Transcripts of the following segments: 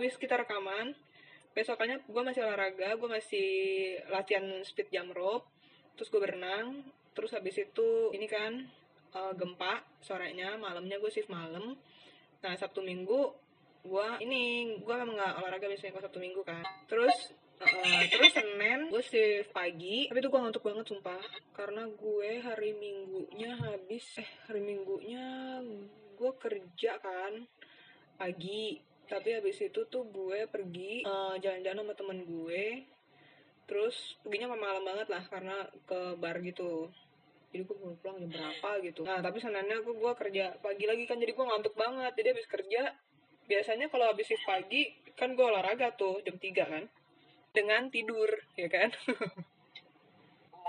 habis kita rekaman besokannya gue masih olahraga gue masih latihan speed jump rope terus gue berenang terus habis itu ini kan eh, gempa sorenya malamnya gue shift malam. Nah sabtu minggu gue ini gue memang nggak olahraga biasanya kalau sabtu minggu kan. Terus eh, terus senin gue shift pagi tapi itu gue ngantuk banget sumpah. Karena gue hari minggunya habis eh hari minggunya gue kerja kan pagi tapi habis itu tuh gue pergi eh, jalan-jalan sama temen gue. Terus perginya malam banget lah karena ke bar gitu. Jadi gue baru pulang jam berapa gitu. Nah tapi sebenarnya gue gue kerja pagi lagi kan jadi gue ngantuk banget. Jadi habis kerja biasanya kalau habis shift pagi kan gue olahraga tuh jam 3 kan. Dengan tidur ya kan?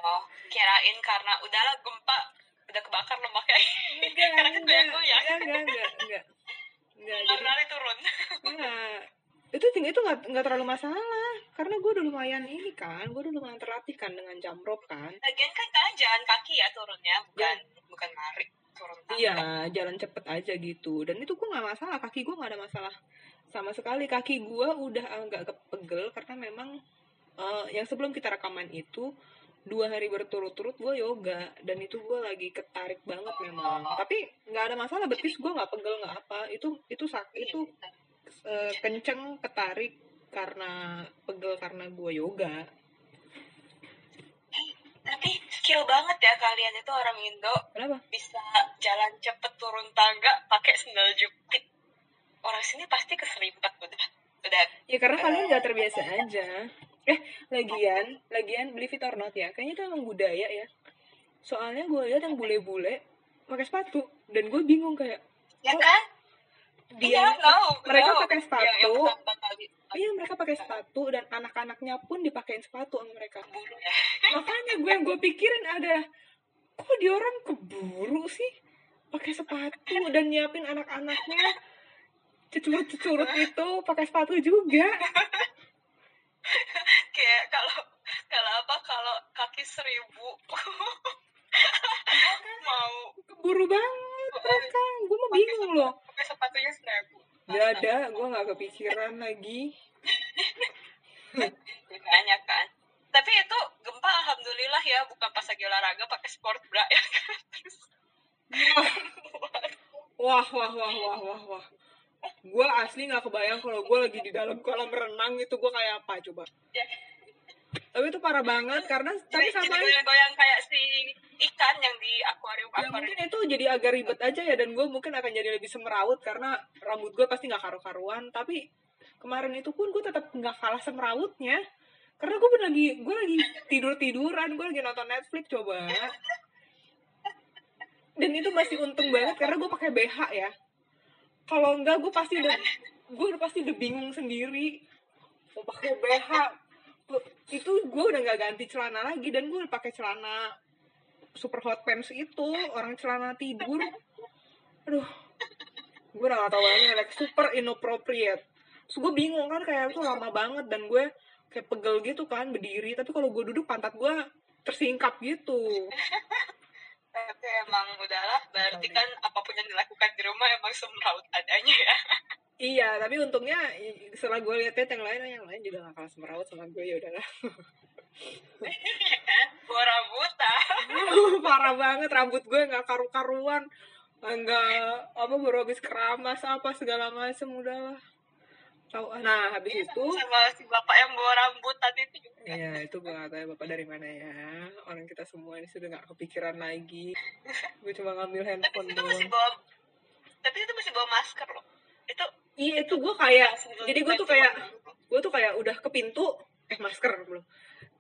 Oh, kirain karena udahlah gempa udah kebakar lemaknya. Karena kan goyang-goyang. enggak enggak enggak enggak enggak jadi turun. Enggak. Itu tinggi itu nggak nggak terlalu masalah karena gue udah lumayan ini kan, gue udah lumayan terlatih kan dengan jump rope kan. Lagian kan kalian jalan kaki ya turunnya, bukan bukan lari turun tangga. Iya, jalan cepet aja gitu. Dan itu gue nggak masalah, kaki gue nggak ada masalah sama sekali. Kaki gue udah agak kepegel karena memang eh, yang sebelum kita rekaman itu dua hari berturut-turut gue yoga dan itu gue lagi ketarik banget memang. Tapi nggak ada masalah betis gue nggak pegel nggak apa. Itu itu sak itu eh, kenceng ketarik karena pegel karena gue yoga. Tapi skill banget ya kalian itu orang Indo. Kenapa? Bisa jalan cepet turun tangga pakai sendal jepit. Orang sini pasti keserimpet udah. Udah ya karena kalian nggak terbiasa aja eh lagian lagian beli it or not ya kayaknya itu emang budaya ya soalnya gue lihat yang bule-bule pakai sepatu dan gue bingung kayak ya kan? dia Iya, no, mereka no. pakai yang sepatu. kali iya mereka pakai sepatu dan anak-anaknya pun dipakein sepatu sama mereka buru ya. makanya gue yang gue pikirin ada kok dia orang keburu sih pakai sepatu dan nyiapin anak-anaknya cecurut-cecurut itu pakai sepatu juga Kayak kalau kalau apa kalau kaki seribu mau keburu banget mereka gue mah bingung loh pakai sepatunya seribu. Gak ada, gue gak kepikiran lagi. Makanya kan. Tapi itu gempa alhamdulillah ya bukan pas lagi olahraga pakai sport bra ya kan. Terus Wah, wah, wah, wah, wah, wah. Gue asli gak kebayang kalau gue lagi di dalam kolam renang itu gue kayak apa coba. ya, Tapi itu parah banget karena tapi jadi, sama jadi goyang-goyang kayak si ikan yang di akuarium ya mungkin itu jadi agak ribet aja ya dan gue mungkin akan jadi lebih semeraut karena rambut gue pasti nggak karu-karuan. Tapi kemarin itu pun gue tetap nggak kalah semerautnya karena gue lagi gue lagi tidur tiduran gue lagi nonton Netflix coba. Dan itu masih untung banget karena gue pakai BH ya kalau enggak gue pasti udah gue udah pasti udah bingung sendiri. Mau pakai BH itu gue udah nggak ganti celana lagi dan gue udah pakai celana super hot pants itu orang celana tidur. Aduh gue udah gak tau lagi like super inappropriate. Terus gue bingung kan kayak itu lama banget dan gue kayak pegel gitu kan berdiri. Tapi kalau gue duduk pantat gue tersingkap gitu Tapi emang udahlah, berarti kan apa pun yang dilakukan di rumah emang semeraut adanya ya. iya tapi untungnya setelah gue lihat yang lain yang lain juga gak kalah semeraut sama gue ya udahlah Gua rambutan. parah banget rambut gue nggak karu-karuan nggak apa baru habis keramas apa segala macem udahlah tahu nah habis itu sama si bapak yang bawa rambutan itu juga. ya itu gue gak tahu ya bapak dari mana ya. Orang kita semua ini sudah nggak kepikiran lagi. Gue cuma ngambil Tapi handphone itu masih bawa tapi itu masih bawa masker loh. Itu iya itu gue kayak jadi gue tuh kayak gue tuh kayak udah ke pintu eh masker belum.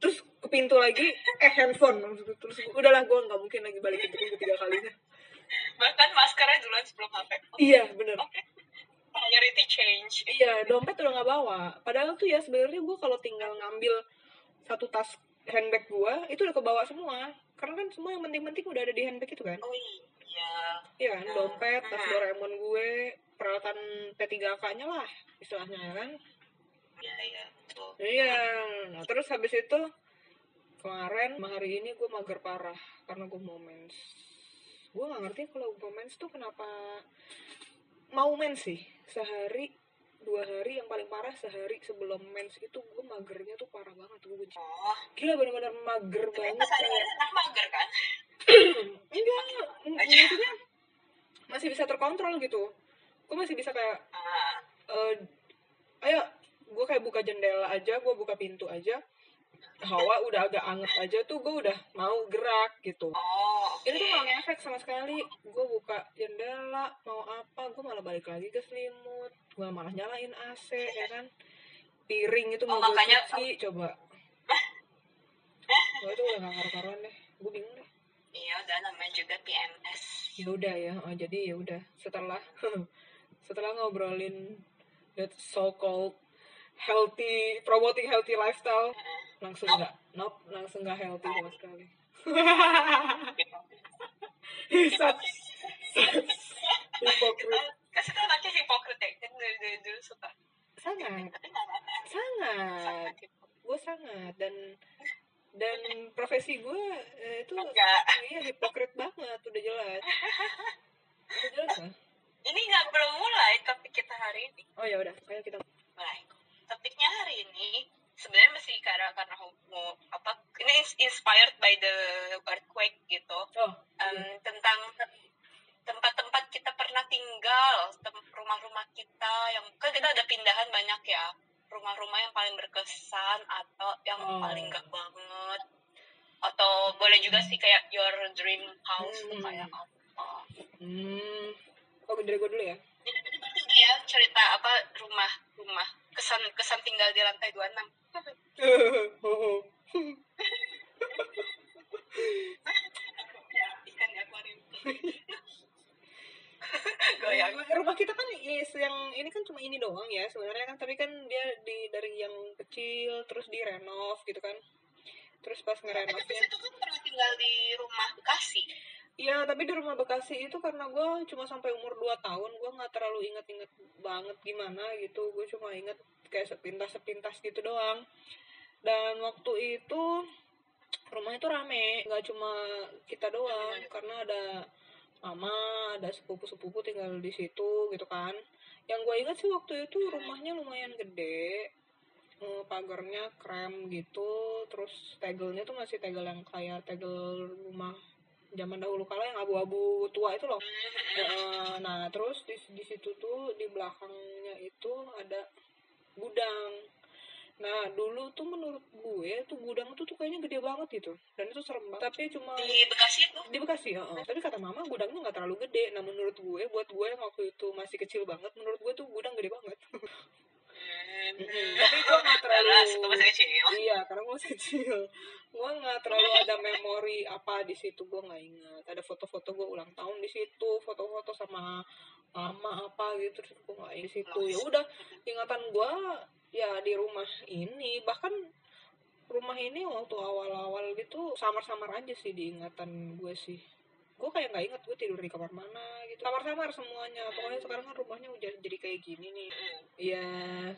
Terus ke pintu lagi eh handphone. Terus udahlah gue nggak mungkin lagi balik ke pintu ketiga kalinya. Bahkan maskernya duluan sebelum HP. iya bener. Oke. Priority change. Iya, dompet udah nggak bawa. Padahal tuh ya sebenarnya gue kalau tinggal ngambil satu tas handbag gue, itu udah kebawa semua. Karena kan semua yang penting-penting udah ada di handbag itu kan. Oh iya. Iya kan, dompet, tas Doraemon gue, peralatan P3K-nya lah istilahnya ya kan. Iya iya betul. Iya, nah terus habis itu kemarin hari ini gue mager parah karena gue mau mens. Gue gak ngerti kalau gue mens tuh kenapa mau mens sih. Sehari dua hari yang paling parah sehari sebelum mens itu gue magernya tuh parah banget gue benci. Oh. Gila benar-benar mager tapi banget. pas hari kayak anak mager kan? Enggak maksudnya masih bisa terkontrol gitu. Gue masih bisa kayak ah. eh ayo gue kayak buka jendela aja gue buka pintu aja hawa udah agak anget aja tuh gue udah mau gerak gitu. Oh oke. Ini tuh gak ngefek sama sekali. Gue buka jendela mau apa gue malah balik lagi ke selimut. Gue malah nyalain AC ya kan? Piring itu Oh, mau gue makanya- cuci coba. Gue tuh udah gak karu-karuan deh. Gue bingung deh. Iya udah namanya juga PMS ya udah ya oh, jadi ya udah. Setelah setelah ngobrolin that so called healthy promoting healthy lifestyle langsung nggak nope langsung nggak healthy sama sekali. Hisap. hipokrit. Kasih tau anaknya hipokrit ya? Kan dari, dulu suka. Sangat. Sangat. Gue sangat. Dan dan profesi gue eh, itu enggak. iya hipokrit banget udah jelas. Udah jelas lah ini nggak belum mulai topik kita hari ini. Oh ya udah ayo kita mulai. Topiknya hari ini sebenarnya masih karena karena mau apa ini is- inspired by the earthquake gitu. Oh Em, tentang tempat-tempat kita pernah tinggal rumah-rumah kita yang kan kita ada pindahan banyak ya. Rumah-rumah yang paling berkesan atau yang Oh. paling enggak banget. Atau boleh juga sih kayak your dream house Hmm. kayak apa. Hmm. Oh dari gue dulu ya? Jadi berarti ya cerita apa rumah rumah kesan kesan tinggal di lantai 26 oh, oh. ya rumah kita kan is yang ini kan cuma ini doang ya sebenarnya kan. Tapi kan dia di dari yang kecil terus direnov gitu kan. Terus pas tapi ngerenovnya situ kan pernah tinggal di rumah Bekasi Iya, tapi di rumah Bekasi itu karena gue cuma sampai umur 2 tahun, gue nggak terlalu inget-inget banget gimana gitu. Gue cuma inget kayak sepintas-sepintas gitu doang. Dan waktu itu rumah itu rame, nggak cuma kita doang, karena ada mama, ada sepupu-sepupu tinggal di situ gitu kan. Yang gue inget sih waktu itu rumahnya lumayan gede, eh, pagarnya krem gitu, terus tegelnya tuh masih tegel yang kayak tegel rumah zaman dahulu kala yang abu-abu tua itu loh. Eh, nah terus di di situ tuh di belakangnya itu ada gudang. Nah dulu tuh menurut gue tuh gudang tuh tuh kayaknya gede banget gitu dan itu serem banget. Tapi cuma di Bekasi itu di Bekasi ya. Tapi kata mama gudangnya nggak terlalu gede. Nah menurut gue buat gue yang waktu itu masih kecil banget, menurut gue tuh gudang gede banget. Tapi gue nggak terlalu Iya, karena gue masih kecil. Gue nggak terlalu ada memori apa di situ. Gue nggak ingat. Ada foto-foto gue ulang tahun di situ, foto-foto sama mama apa gitu. Terus gue nggak di situ. Ya udah, ingatan gue ya di rumah ini. Bahkan rumah ini waktu awal-awal gitu samar-samar aja sih di ingatan gue sih. Gue kayak nggak inget gue tidur di kamar mana gitu. Samar-samar semuanya. Pokoknya sekarang kan rumahnya udah jadi kayak gini nih. Ya,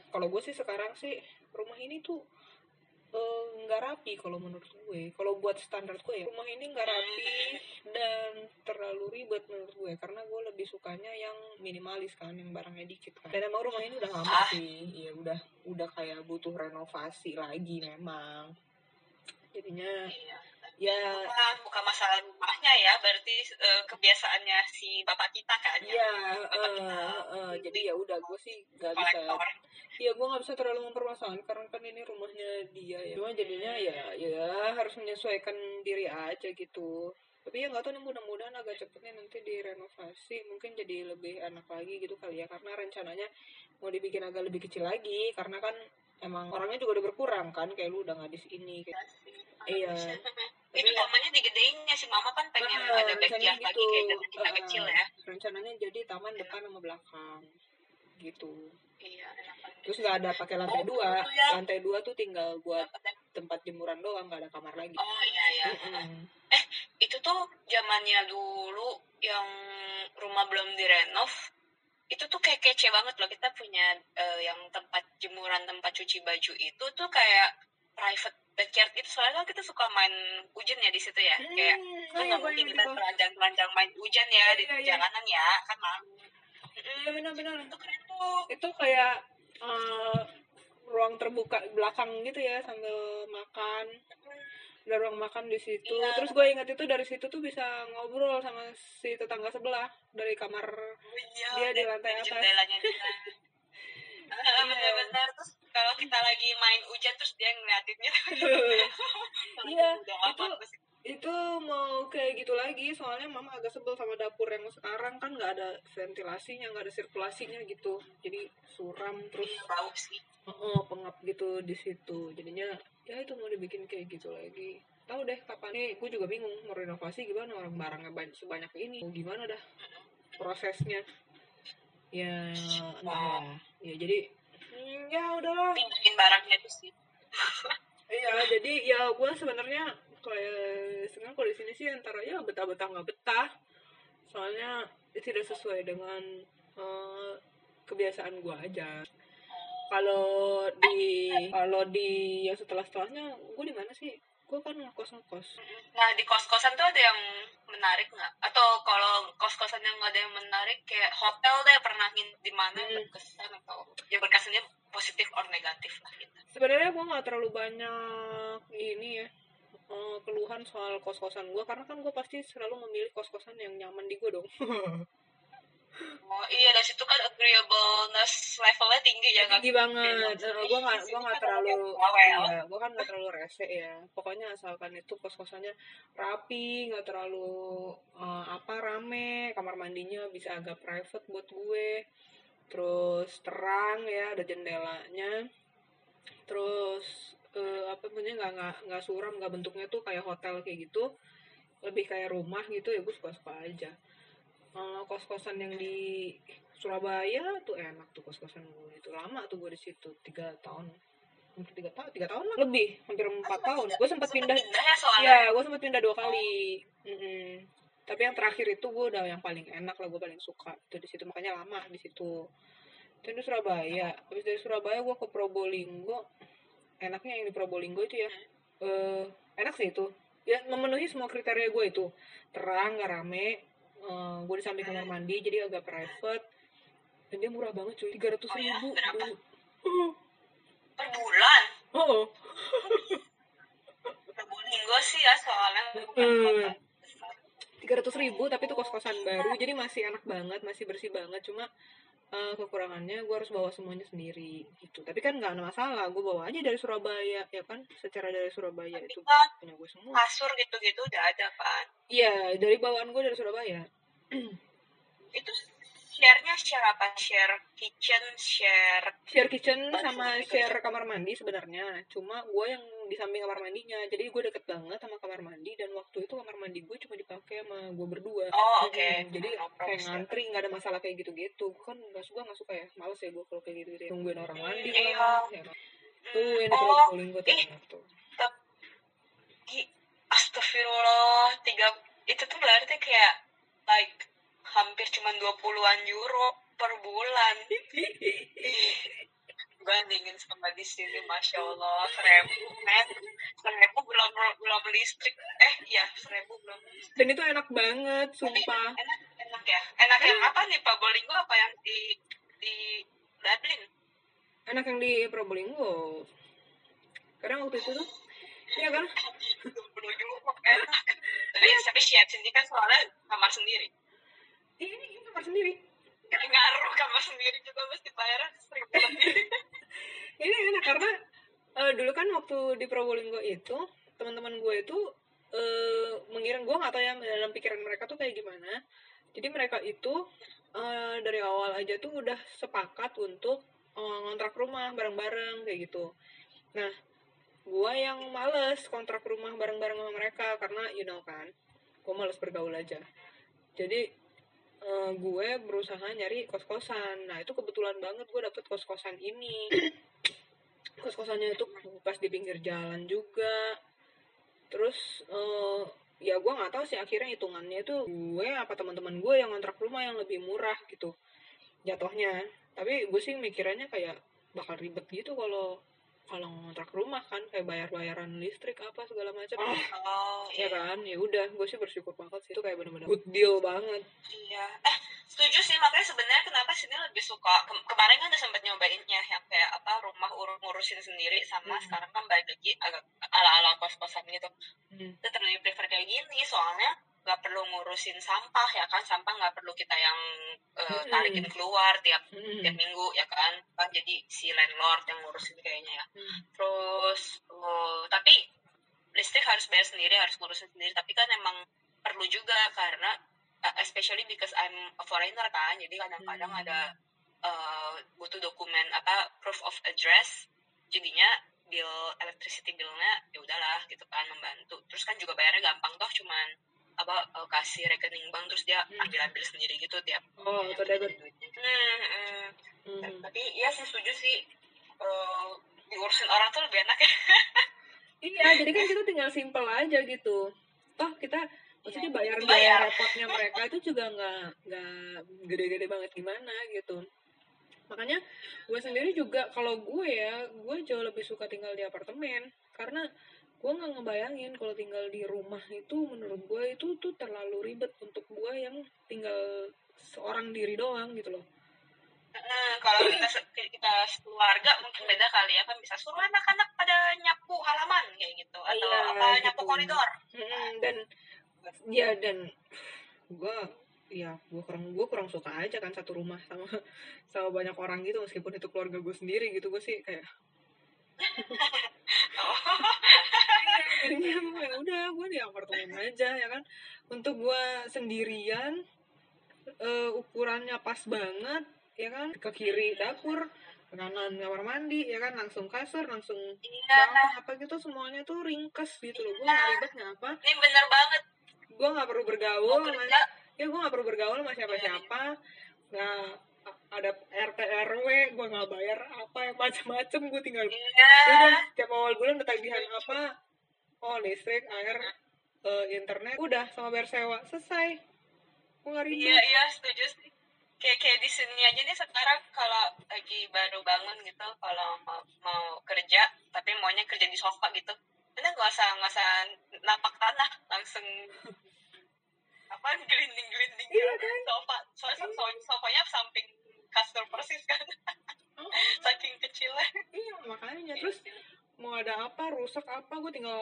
kalau gue sih sekarang sih rumah ini tuh eh, nggak rapi kalau menurut gue. Kalau buat standar gue ya, rumah ini nggak rapi dan terlalu ribet menurut gue. Karena gue lebih sukanya yang minimalis kan, yang barangnya dikit kan. Dan emang rumah ini udah lama Ah. sih, ya udah udah kayak butuh renovasi lagi memang. Jadinya Iya. Ya Bukan, bukan masalah rumahnya ya, berarti eh, kebiasaannya si bapak kita kan ya. Iya, eh, eh, jadi ya udah gue sih nggak bisa. Iya, gue nggak bisa terlalu mempermasalahkan karena kan ini rumahnya dia ya. Cuma jadinya ya, ya harus menyesuaikan diri aja gitu. Tapi ya nggak tahu nih mudah-mudahan agak cepetnya nanti direnovasi, mungkin jadi lebih enak lagi gitu kali ya. Karena rencananya mau dibikin agak lebih kecil lagi, karena kan emang orangnya juga udah berkurang kan, kayak lu udah nggak di sini. Kayak, iya. Itu tamannya digedeinnya si mama kan pengen Ah, ada backyard rencananya lagi gitu. kayak zaman kita Ah, kecil ya. Rencananya jadi taman depan sama belakang gitu. Iya. Terus nggak ada pakai lantai Oh, dua, gitu ya. lantai dua tuh tinggal buat tempat jemuran doang, nggak ada kamar lagi. Oh iya ya. Mm-mm. Itu tuh zamannya dulu yang rumah belum direnov. Itu tuh kayak kece banget loh. Kita punya eh, yang tempat jemuran, tempat cuci baju itu tuh kayak private backyard gitu. Soalnya kan kita suka main hujan ya di situ ya. Kayak Hmm, kan oh iya, nggak mungkin kita telanjang-telanjang main hujan ya Iya, di iya, iya. jalanan ya kan malu iya benar-benar itu keren tuh itu kayak eh, ruang terbuka belakang gitu ya sambil makan ada ruang makan di situ Iya. terus gue ingat itu dari situ tuh bisa ngobrol sama si tetangga sebelah dari kamar Iya, Dia di lantai atas. Ah, bener-bener terus kalau kita lagi main hujan terus dia ngeliatin gitu Iya, nggak itu- itu mau kayak gitu lagi soalnya mama agak sebel sama dapur yang sekarang. Kan nggak ada ventilasinya nggak ada sirkulasinya gitu. Jadi suram terus bau sih. oh, pengap gitu di situ. Jadinya ya itu mau dibikin kayak gitu lagi. Tahu deh kapan. Nih gue juga bingung mau renovasi gimana? Orang barangnya banyak sebanyak ini mau gimana dah prosesnya? Ya lah. ya jadi hmm, ya udahlah pindahin barangnya itu sih Iya, jadi ya gue sebenarnya kayak sebenarnya kalau di sini sih antara ya betah-betah nggak betah, soalnya itu tidak sesuai dengan eh, kebiasaan gue aja. Kalau di kalau di yang setelah setelahnya gue di mana sih? Gue kan ngekos ngekos. nah di kos-kosan tuh ada yang menarik nggak atau kalau kos-kosan yang nggak ada yang menarik kayak hotel deh pernah ngin- di mana Hmm. berkesan atau ya berkesannya positif or negatif lah gitu Sebenarnya gue nggak terlalu banyak ini ya eh, keluhan soal kos kosan gue karena kan gue pasti selalu memilih kos kosan yang nyaman di gue dong. oh iya dari situ kan agreeableness levelnya tinggi ya kan tinggi banget. Gue nggak gue nggak terlalu iya gue kan nggak terlalu rese ya. Pokoknya asalkan itu kos kosannya rapi nggak terlalu eh, apa rame. Kamar mandinya bisa agak private buat gue. Terus terang ya ada jendelanya. Terus eh, apa namanya nggak nggak nggak suram nggak bentuknya tuh kayak hotel kayak gitu. Lebih kayak rumah gitu ya gue suka suka aja Eh, kos-kosan yang di Surabaya tuh enak tuh kos-kosan gue itu lama tuh gue di situ tiga tahun. Hampir tiga tahun tiga tahun lah. Lebih? Hampir empat tahun. gue sempat pindah ya soalnya. Ya gue sempat pindah dua kali. Mm-mm. tapi yang terakhir itu gue udah yang paling enak lah gue paling suka. Itu di situ makanya lama di situ. Itu di Surabaya. Habis dari Surabaya gue ke Probolinggo. Enaknya yang di Probolinggo itu ya. Eh enak sih itu. Ya memenuhi semua kriteria gue itu. Terang gak rame eh, gue di samping kamar mandi jadi agak private. Dan dia murah banget cuy. Tiga ratus Oh ya? ribu Berapa? dulu. per bulan? Oh, Probolinggo sih ya soalnya besar. tiga ratus ribu tapi itu kos kosan baru. Jadi masih enak banget masih bersih banget. Cuma eh, kekurangannya gue harus bawa semuanya sendiri gitu. Tapi kan nggak ada masalah gue bawa aja dari Surabaya ya kan? Secara dari Surabaya Tapi itu kan punya gue semua. kasur gitu-gitu udah ada kan iya dari bawaan gue dari Surabaya. Itu share-nya share apa? Share kitchen share share kitchen sama gitu share kamar mandi sebenarnya. Cuma gue yang di samping kamar mandinya. Jadi gue deket banget sama kamar mandi dan waktu itu kamar mandi gue cuma dipakai sama gue berdua. Oh oke. Mm-mm. jadi No kayak ngantri nggak ada masalah kayak gitu-gitu. Kan nggak suka nggak suka ya males ya gue kalau kayak gitu gitu nungguin orang mandi Iya. lah ya kan. tuh yang di oh Probolinggo tuh astagfirullah tiga itu tuh berarti kayak like hampir cuma 20-an euro per bulan. Bandingin sama di sini masya allah. Seribu seribu belum belum listrik. Eh iya seribu belum listrik. Dan itu enak banget sumpah. enak enak ya? Enak yang apa nih pak? Bolinggo apa yang di di Dublin? Enak yang di Probolinggo. Karena waktu itu tuh iya kan? 20 euro enak. Tapi tapi share sendiri? Kan soalnya kamar sendiri Ih, ini, ini kamar sendiri. Gak ngaruh kamar sendiri juga mesti bayar seribu lebih ini enak karena eh, dulu kan waktu di Probolinggo itu teman-teman gue itu eh, mengira gue nggak tahu ya dalam pikiran mereka tuh kayak gimana. Jadi mereka itu eh, dari awal aja tuh udah sepakat untuk eh, ngontrak rumah bareng-bareng kayak gitu. Nah gue yang males kontrak rumah bareng-bareng sama mereka karena you know kan gue males bergaul aja. Jadi eh, gue berusaha nyari kos-kosan. Nah itu kebetulan banget gue dapet kos-kosan ini. Kos-kosannya itu pas di pinggir jalan juga. Terus eh, ya gue nggak tahu sih akhirnya hitungannya itu gue apa teman-teman gue yang ngontrak rumah yang lebih murah gitu jatuhnya. Tapi gue sih mikirannya kayak bakal ribet gitu kalau kalau ngontrak rumah kan kayak bayar-bayaran listrik apa segala macam. Oh ya iya. kan? Ya udah gue sih bersyukur banget sih itu kayak bener-bener good deal banget. Iya. Eh setuju sih makanya sebenarnya kenapa sini lebih suka ke- kemarin kan udah sempet nyobainnya yang kayak apa rumah urus ngurusin sendiri sama Hmm. sekarang kan balik lagi agak ala ala kos kosan gitu. Hmm. tetap lebih prefer kayak gini soalnya nggak perlu ngurusin sampah ya kan sampah nggak perlu kita yang Hmm. tarikin keluar tiap Hmm. tiap minggu ya kan kan jadi si landlord yang ngurusin kayaknya ya Hmm. terus oh, tapi listrik harus bayar sendiri harus ngurusin sendiri tapi kan emang perlu juga karena uh, especially because I'm a foreigner kan jadi kadang-kadang Hmm. ada uh, butuh dokumen apa proof of address jadinya bill electricity billnya ya udahlah gitu kan membantu terus kan juga bayarnya gampang toh cuman apa uh, kasih rekening bank terus dia Hmm. ambil ambil sendiri gitu tiap Oh, auto debit. duitnya hmm, hmm. Hmm. tapi iya sih setuju sih uh, diurusin orang tuh lebih enak ya Iya, jadi kan kita tinggal simple aja gitu. Toh kita maksudnya Iya, bayar bayar. biaya repotnya mereka itu juga nggak nggak gede-gede banget gimana gitu. Makanya gue sendiri juga kalau gue ya, gue jauh lebih suka tinggal di apartemen karena gue nggak ngebayangin kalau tinggal di rumah itu menurut gue itu tuh terlalu ribet untuk gue yang tinggal seorang diri doang gitu loh. Hmm, kalau kita kita keluarga mungkin beda kali ya kan bisa suruh anak-anak pada nyapu halaman kayak gitu atau Iya, apa gitu. nyapu koridor. Mm-mm, dan ya dan gue ya gue kurang gue kurang suka aja kan satu rumah sama sama banyak orang gitu meskipun itu keluarga gue sendiri gitu gue sih kayak Oh. jadinya gue ya udah gue di apartemen aja ya kan. Untuk gue sendirian eh, ukurannya pas banget ya kan. Ke kiri dapur ke kanan kamar mandi ya kan. Langsung kasur langsung Iya, bawah apa gitu semuanya tuh ringkes gitu loh. Gue nggak ribet ngapa ini bener banget. gue nggak perlu bergaul sama ya gue gak perlu bergaul sama siapa-siapa. Nggak ada RT RW gue nggak bayar apa yang macem-macem gue tinggal iya. ya udah tiap awal bulan ada tagihan apa oh listrik air eh, internet. Udah sama bayar sewa. Selesai. Gue nggak Iya, ribet. Iya, setuju sih. Kayak kayak di sini aja nih sekarang kalau lagi baru bangun gitu, kalau mau, mau kerja, tapi maunya kerja di sofa gitu, udah nggak usah nggak usah napak tanah, langsung apa gelinding gelinding Iya, kan? sofa, soalnya so- sofanya samping kasur persis kan, Oh, saking kecilnya. iya makanya terus mau ada apa rusak apa gue tinggal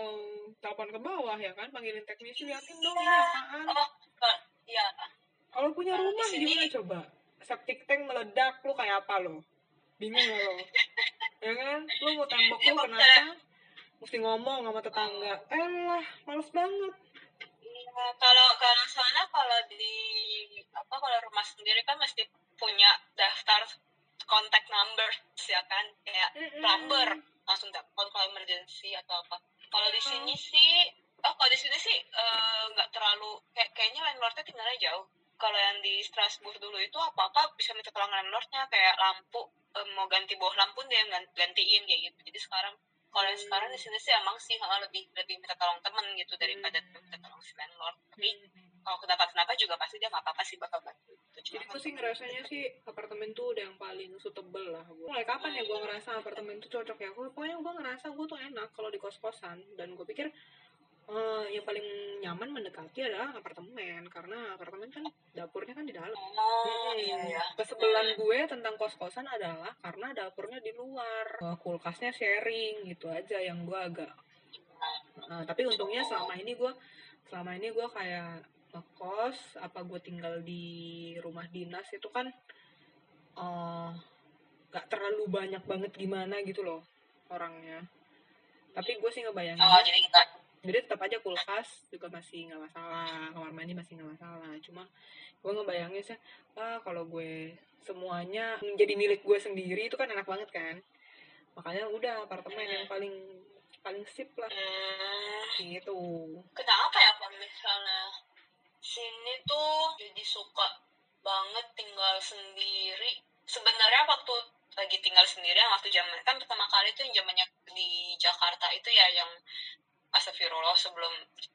telepon ke bawah ya kan panggilin teknisi liatin dong ini apaan Oh, kalau- iya, Kalau punya rumah sini- gimana coba? Septic tank meledak, lu kayak apa lo? Bingung gak lo? ya kan? Lu mau tembok Iya, lu makanya. kenapa? Mesti ngomong sama tetangga. Eh lah, males banget. Iya, kalau kalau soalnya kalau di apa kalau rumah sendiri kan mesti punya daftar kontak number ya kan kayak Mm-mm. plumber langsung telepon kalau emergency atau apa. Kalau di sini sih oh kalau di sini sih eh, nggak terlalu kayak kayaknya landlordnya tinggalnya jauh. Kalau yang di Strasbourg dulu itu apa-apa bisa minta tolong landlordnya kayak lampu eh, mau ganti bawah lampu dia yang gan- gantiin kayak gitu. Jadi sekarang kalau yang sekarang di sini sih emang sih lebih lebih minta tolong temen gitu daripada Hmm. minta tolong si landlord. Tapi kalau kenapa kenapa juga pasti dia nggak apa-apa sih bakal bantu. Jadi gue sih ngerasanya sih apartemen tuh udah yang paling suitable lah gue. Mulai kapan ya gue ngerasa apartemen tuh cocok ya? Gue pokoknya gue ngerasa gue tuh enak kalau di kos-kosan dan gue pikir eh, yang paling nyaman mendekati adalah apartemen karena apartemen kan dapurnya kan di dalam. Oh iya iya. Kesebelan gue tentang kos-kosan adalah karena dapurnya di luar, Eh, kulkasnya sharing gitu aja yang gue agak. Nah, tapi untungnya selama ini gue selama ini gue kayak ngekos apa gue tinggal di rumah dinas itu kan eh gak terlalu banyak banget gimana gitu loh orangnya. Tapi gue sih ngebayangin Oh jadi kita jadi tetap aja kulkas juga masih nggak masalah kamar mandi masih nggak masalah. Cuma gue ngebayangin sih ah kalau gue semuanya menjadi milik gue sendiri itu kan enak banget kan? Makanya udah apartemen yang paling paling sip lah. Hmm, gitu. Kenapa ya kalau misalnya sini tuh jadi suka banget tinggal sendiri. Sebenarnya waktu lagi tinggal sendiri yang waktu zaman kan pertama kali tuh yang zamannya di Jakarta itu ya yang Astagfirullah sebelum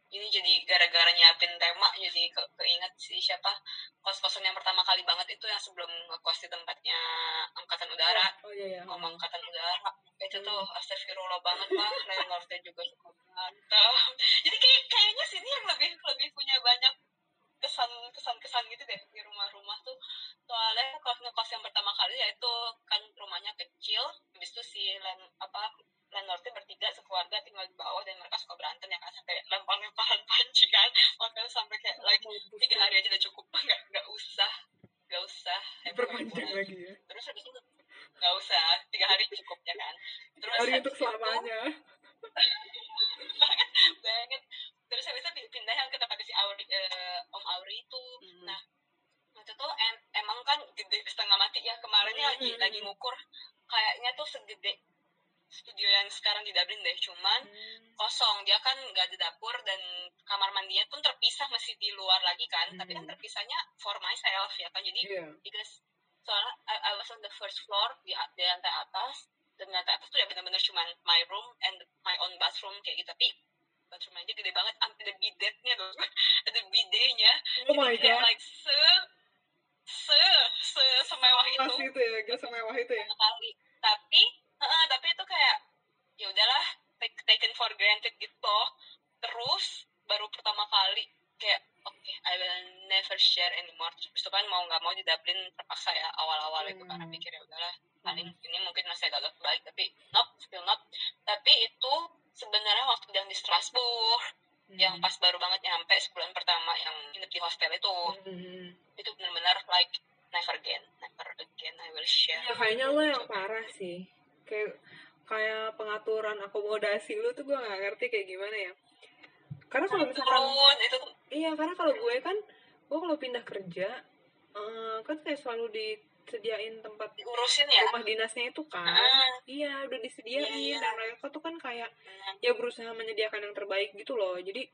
ini jadi gara-gara nyiapin tema jadi ke keinget sih siapa kos-kosan yang pertama kali banget itu yang sebelum ngekos di tempatnya angkatan udara. oh iya ya ngomong angkatan udara itu tuh astagfirullah banget lah landlordnya juga cukup mantap jadi kayak kayaknya sini yang lebih lebih punya banyak kesan kesan kesan gitu deh di rumah-rumah tuh. Soalnya kos ngekos yang pertama kali ya itu kan rumahnya kecil habis itu si land apa landlordnya bertiga sekeluarga tinggal di bawah dan mereka suka berantem ya kan sampai lempar lemparan panci kan. Makanya sampai kayak like tiga hari aja udah cukup. Nggak nggak usah nggak usah. Diperpanjang lagi ya. terus habis itu nggak usah. Tiga hari cukup ya kan. Terus Hari untuk selamanya. banget terus habis itu pindah yang ke tempatnya si Auri, eh, Om Auri itu Hmm. nah waktu itu em- emang kan gede setengah mati ya kemarinnya lagi Hmm. lagi ngukur kayaknya tuh segede studio yang sekarang di Dublin deh cuman Hmm. kosong dia kan nggak ada dapur dan kamar mandinya pun terpisah masih di luar lagi kan tapi kan Hmm. terpisahnya for myself ya kan jadi Iya. because soalnya I, I was on the first floor di, di lantai atas dan lantai atas tuh ya benar-benar cuman my room and my own bathroom kayak gitu tapi bathroom aja gede banget sampai ada bidetnya tuh ada bidenya. Oh my Jadi kayak god. like se se se semewah itu. itu ya, gak semewah itu ya. kali. Tapi heeh, tapi itu kayak ya udahlah take, taken for granted gitu. Terus baru pertama kali kayak oke I will never share anymore. Terus itu kan mau nggak mau di Dublin terpaksa ya awal-awal itu karena Hmm. pikir ya udahlah paling ini mungkin masih agak baik tapi nope still not tapi itu sebenarnya waktu yang di Strasbourg Hmm. yang pas baru banget nyampe sebulan pertama yang nginep di hostel itu Hmm. itu benar-benar like never again never again I will share Ya kayaknya lo yang parah sih. Kayak kayak pengaturan akomodasi lu tuh gue gak ngerti kayak gimana ya. Karena kalau misalkan turun itu iya karena kalau gue kan gue kalau pindah kerja eh, kan kayak selalu disediain tempat diurusin ya rumah dinasnya itu kan. ah Iya udah disediain Iya. dan mereka tuh kan kayak benar. ya berusaha menyediakan yang terbaik gitu loh. Jadi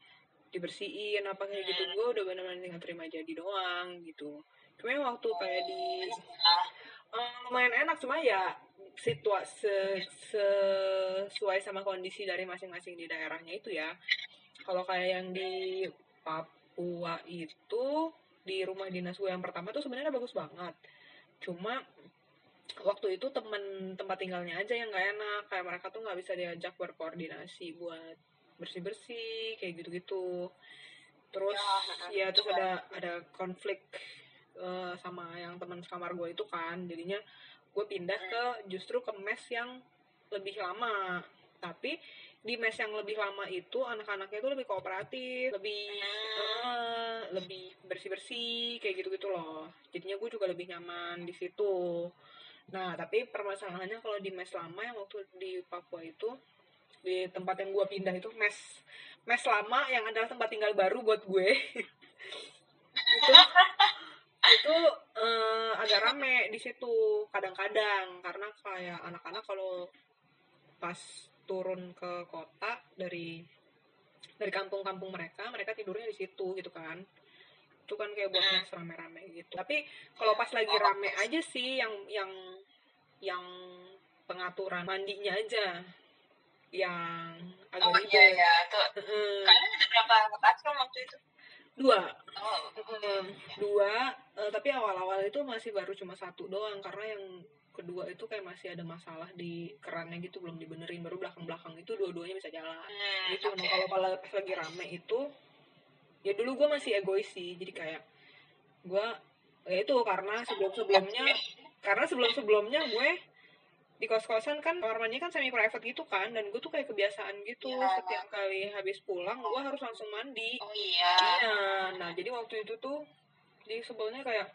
dibersihin apa kayak gitu Hmm. gue udah benar-benar tinggal terima jadi doang gitu. Cuma waktu kayak di Eh, lumayan enak cuma ya situasi sesuai sama kondisi dari masing-masing di daerahnya itu ya kalau kayak yang di Papua itu di rumah dinas gue yang pertama tuh sebenarnya bagus banget cuma waktu itu temen tempat tinggalnya aja yang nggak enak. Kayak mereka tuh nggak bisa diajak berkoordinasi buat bersih bersih kayak gitu gitu terus Ya, ya terus ada ada konflik eh, sama yang teman sekamar gue itu kan. Jadinya gue pindah ke justru ke mes yang lebih lama. Tapi di mes yang lebih lama itu anak-anaknya itu lebih kooperatif lebih eh, lebih bersih bersih kayak gitu gitu loh. Jadinya gue juga lebih nyaman di situ. Nah tapi permasalahannya kalau di mes lama yang waktu di Papua itu di tempat yang gue pindah itu mes mes lama yang adalah tempat tinggal baru buat gue. Itu itu eh, agak rame di situ kadang-kadang. Karena kayak anak-anak kalau pas turun ke kota dari dari kampung-kampung mereka mereka tidurnya di situ gitu kan. Itu kan kayak buat mes rame-rame gitu. Tapi kalau pas lagi rame aja sih yang yang yang pengaturan mandinya aja. Yang agak oh iya ribet. ya tuh kalian ada berapa bathroom waktu itu dua. Oh dua eh, tapi awal-awal itu masih baru cuma satu doang karena yang kedua itu kayak masih ada masalah di kerannya gitu belum dibenerin baru belakang-belakang itu dua-duanya bisa jalan. Hmm, itu oke. nah kalau kalau pas lagi rame itu ya dulu gue masih egois sih jadi kayak gue ya itu karena sebelum sebelumnya karena sebelum sebelumnya gue di kos kosan kan kamar mandinya kan semi private gitu kan dan gue tuh kayak kebiasaan gitu. Iya. setiap kali habis pulang gue harus langsung mandi. Oh iya. Iya, nah jadi waktu itu tuh di sebelnya kayak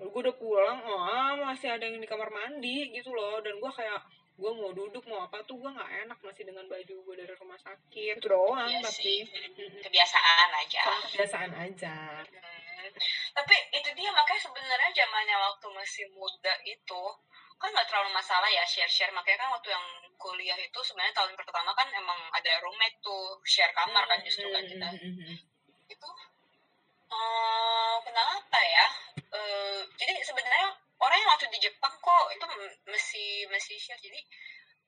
gue udah pulang, oh masih ada yang di kamar mandi gitu loh, dan gue kayak gue mau duduk mau apa tuh gue nggak enak masih dengan baju gue dari rumah sakit. Itu doang Iya tapi. sih. kebiasaan aja. Kebiasaan aja. Hmm. tapi itu dia makanya sebenarnya zamannya waktu masih muda itu kan nggak terlalu masalah ya share share makanya kan waktu yang kuliah itu sebenarnya tahun pertama kan emang ada roommate tuh share kamar kan justru kan kita. Hmm, itu eh kenapa ya? Eh, jadi sebenarnya orang yang waktu di Jepang kok itu masih masih share. Jadi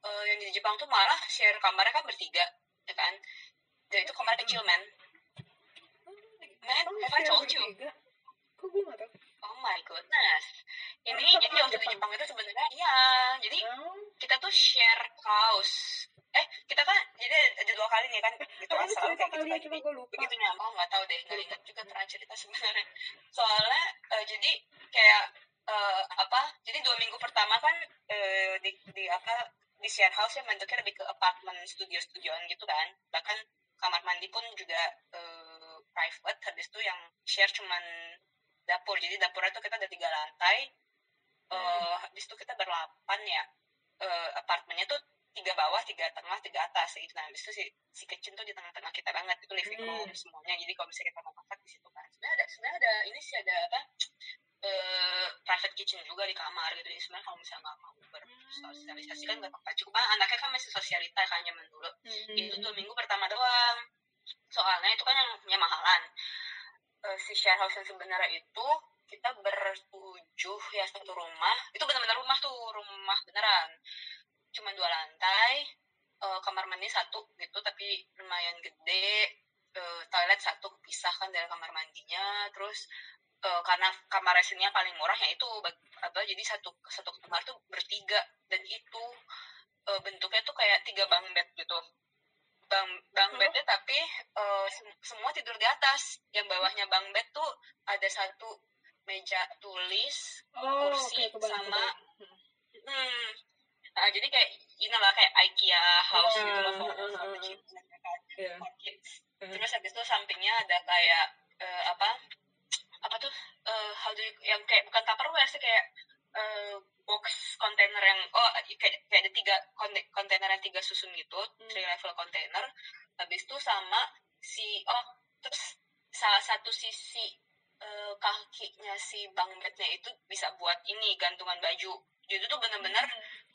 eh, yang di Jepang tuh malah share kamarnya kan bertiga ya kan? Dan itu kamar kecil men. Oh, have I told you? Kok gue gak tau? My goodness. Ini Oh, jadi di Jepang. Jepang itu sebenarnya iya. Jadi Oh, kita tuh share house eh kita kan jadi ada dua kali nih kan gitu asal cerita kayak gitu kali ya, kan jadi gue lupa. begitu nyambung nggak tahu deh nggak ingat juga pernah cerita sebenarnya. Soalnya eh, jadi kayak eh, apa jadi dua minggu pertama kan eh, di, di apa di share house ya bentuknya lebih ke apartemen studio studioan gitu kan. Bahkan kamar mandi pun juga eh, private habis itu yang share cuman dapur. Jadi dapurnya tuh kita ada tiga lantai. Eh habis itu kita berlapan ya. Eh, apartemennya tuh tiga bawah tiga tengah tiga atas. Gitu nah habis itu si si kitchen tuh di tengah-tengah kita banget. Itu living Hmm. room semuanya. Jadi kalau misalnya kita mau masak di situ kan. Sebenarnya ada sebenarnya ada ini sih ada apa eh private kitchen juga di kamar gitu. Jadi sebenarnya kalau misalnya nggak mau bersosialisasi kan nggak apa-apa. Cuma anaknya kan masih sosialita kan zaman dulu. Hmm. itu tuh minggu pertama doang. Soalnya itu kan yang punya mahalan Eh, si share house yang sebenarnya itu kita bertujuh ya satu rumah. Itu benar-benar rumah tuh rumah beneran. Cuma dua lantai eh, kamar mandi satu gitu tapi lumayan gede. Eh, toilet satu pisahkan dari kamar mandinya. Terus eh, karena kamar resinnya paling murah ya itu apa jadi satu satu kamar tuh bertiga. Dan itu eh, bentuknya tuh kayak tiga bang bed gitu bang bang Oh. bednya tapi sem- semua tidur di atas yang bawahnya bang bed tuh ada satu meja tulis Oh, kursi oke, kebayang, sama- kebayang. hmm Nah, jadi kayak ini lah kayak IKEA house Iya, gitu loh heeh. children ya kan Iya. for kids Heeh. terus habis itu sampingnya ada kayak eh, apa apa tuh eh, how do you- yang kayak bukan tupperware sih kayak eh, box kontainer yang oh kayak kayak ada tiga kontainer yang tiga susun gitu Hmm. three level container habis itu sama si oh terus salah satu sisi eh, kakinya si bang bednya itu bisa buat ini gantungan baju jadi itu tuh bener-bener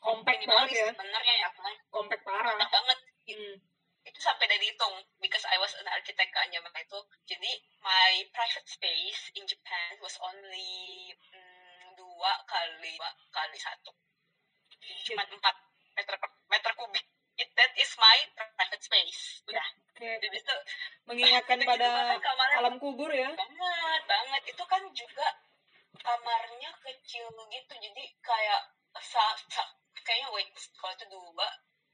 Compact banget minimalis ya. sebenarnya ya kan Compact parah. Banget Hmm. itu sampai dari hitung because I was an architect kan zaman itu jadi my private space in Japan was only mm, dua kali dua kali satu. Jadi cuma empat meter meter kubik. It, that is my private space. Udah. Jadi itu mengingatkan pada alam kubur ya. banget banget. Itu kan juga kamarnya kecil gitu. Jadi kayak sa, sa- kayaknya wait kalau itu dua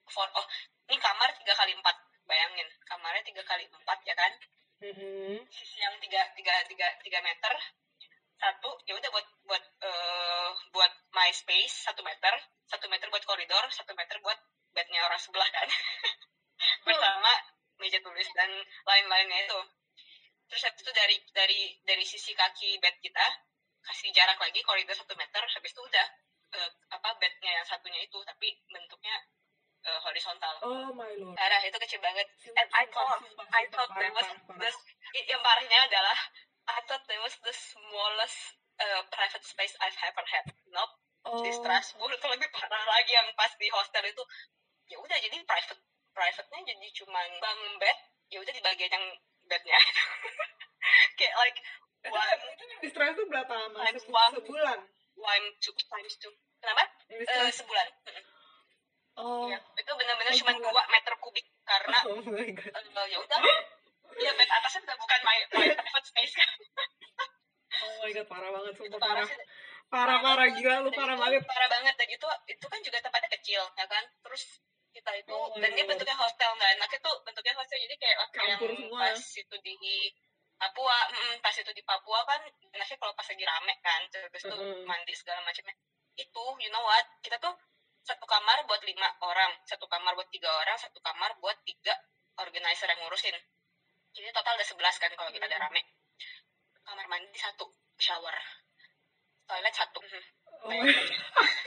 for oh ini kamar tiga kali empat. Bayangin kamarnya tiga kali empat ya kan? Mhm. sisi yang tiga tiga tiga tiga meter. Satu ya udah buat space satu meter satu meter buat koridor satu meter buat bednya orang sebelah kan. Bersama meja tulis dan lain-lainnya itu. Terus habis itu dari dari dari sisi kaki bed kita kasih jarak lagi koridor satu meter habis itu udah eh, apa bednya yang satunya itu tapi bentuknya eh, horizontal. Oh my lord. parah itu kecil banget. And I thought I thought that was the yang parahnya adalah I thought that was the smallest uh, private space I've ever had. Oh. di Strasbourg itu lebih parah lagi yang pas di hostel itu. Ya udah jadi private private-nya jadi cuman bang bed, ya udah di bagian yang bednya. Kayak like Itu, one itu di Strasbourg tuh berapa lama? Times one. Sebulan. one two times two. Kenapa? Eh, Strasbourg. sebulan. Oh. Iya, itu benar-benar Oh, cuma dua meter kubik karena Oh my god. eh, ya udah ya bed atasnya udah bukan my, my private space kan. Oh my god, parah banget sumpah parah parah. Parah parah gila lu parah banget. parah banget. Dan itu itu kan juga tempatnya kecil ya kan? Terus kita itu Oh dan dia God. bentuknya hostel nggak enak itu bentuknya hostel jadi kayak yang Campur semua. pas itu di Papua mm, pas itu di Papua kan enaknya kalau pas lagi rame kan? Terus itu Mm-mm. mandi segala macamnya. Itu you know what? Kita tuh satu kamar buat lima orang satu kamar buat tiga orang satu kamar buat tiga organizer yang ngurusin. Jadi total ada sebelas kan kalau kita ada Hmm. rame. Kamar mandi satu shower toilet satu Mhm Oh god.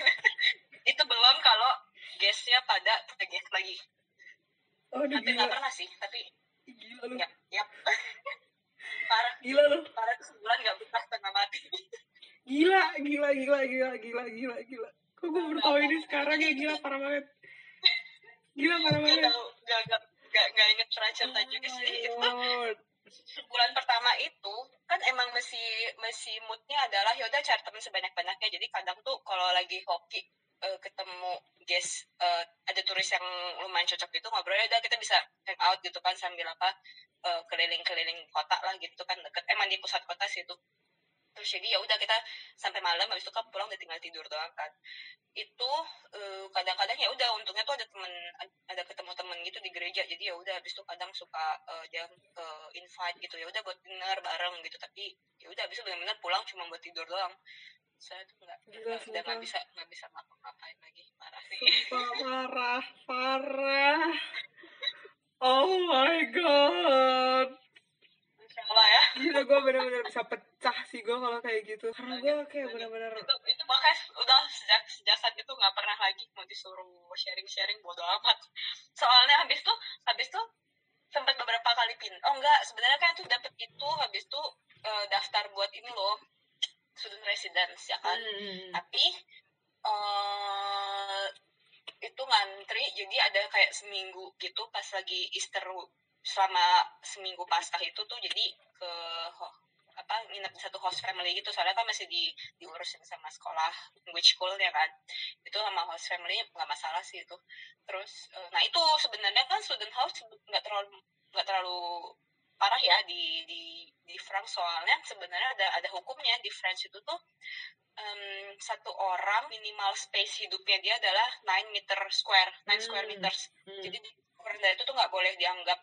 itu belum kalau guestnya pada guest lagi hampir gila. nggak pernah sih tapi Gila lu. ya ya parah Gila lu. parah tuh sebulan nggak betah setengah mati Gila, gila, gila, gila, gila, gila, gila. Kok gue baru tahu ini sekarang ya gila parah banget. Gila parah banget. tahu nggak nggak nggak nggak inget pernah cerita juga Oh sih my itu. Sebulan pertama itu kan emang masih masih moodnya adalah yaudah cari teman sebanyak banyaknya jadi kadang tuh kalau lagi hoki eh, ketemu guest eh, ada turis yang lumayan cocok gitu ngobrol udah kita bisa hang out gitu kan sambil apa eh, keliling-keliling kota lah gitu kan deket emang di pusat kota sih itu terus jadi ya udah kita sampai malam habis itu kan pulang udah tinggal tidur doang kan. Itu eh, kadang-kadang ya udah untungnya tuh ada temen ada ketemu temen gitu di gereja. Jadi ya udah habis itu kadang suka eh, dia eh, invite gitu. Ya udah buat dinner bareng gitu. Tapi ya udah habis itu benar-benar pulang cuma buat tidur doang. Saya tuh nggak udah nggak bisa nggak bisa ngapa-ngapain lagi. Parah sih. Parah, parah. Oh my god. Insya Allah ya. Gila gue bener-bener bisa pecah sih gue kalau kayak gitu. Karena gue kayak bener-bener itu itu makanya udah sejak sejak saat itu nggak pernah lagi mau disuruh sharing sharing bodo amat soalnya habis tuh habis tuh sempat beberapa kali pin oh enggak sebenarnya kan tuh dapet itu habis tuh eh, daftar buat ini loh student residence ya kan Hmm. tapi eh itu ngantri jadi ada kayak seminggu gitu pas lagi Easter selama seminggu pasca itu tuh jadi ke apa nginep di satu host family gitu. Soalnya kan masih di diurusin sama sekolah language school ya kan. Itu sama host family nggak masalah sih itu. Terus eh, nah itu sebenarnya kan student house nggak terlalu nggak terlalu parah ya di di di France. Soalnya sebenarnya ada ada hukumnya di France itu tuh em, satu orang minimal space hidupnya dia adalah 9 meter square 9 square Hmm. meters. Hmm. jadi di kurang dari itu tuh nggak boleh dianggap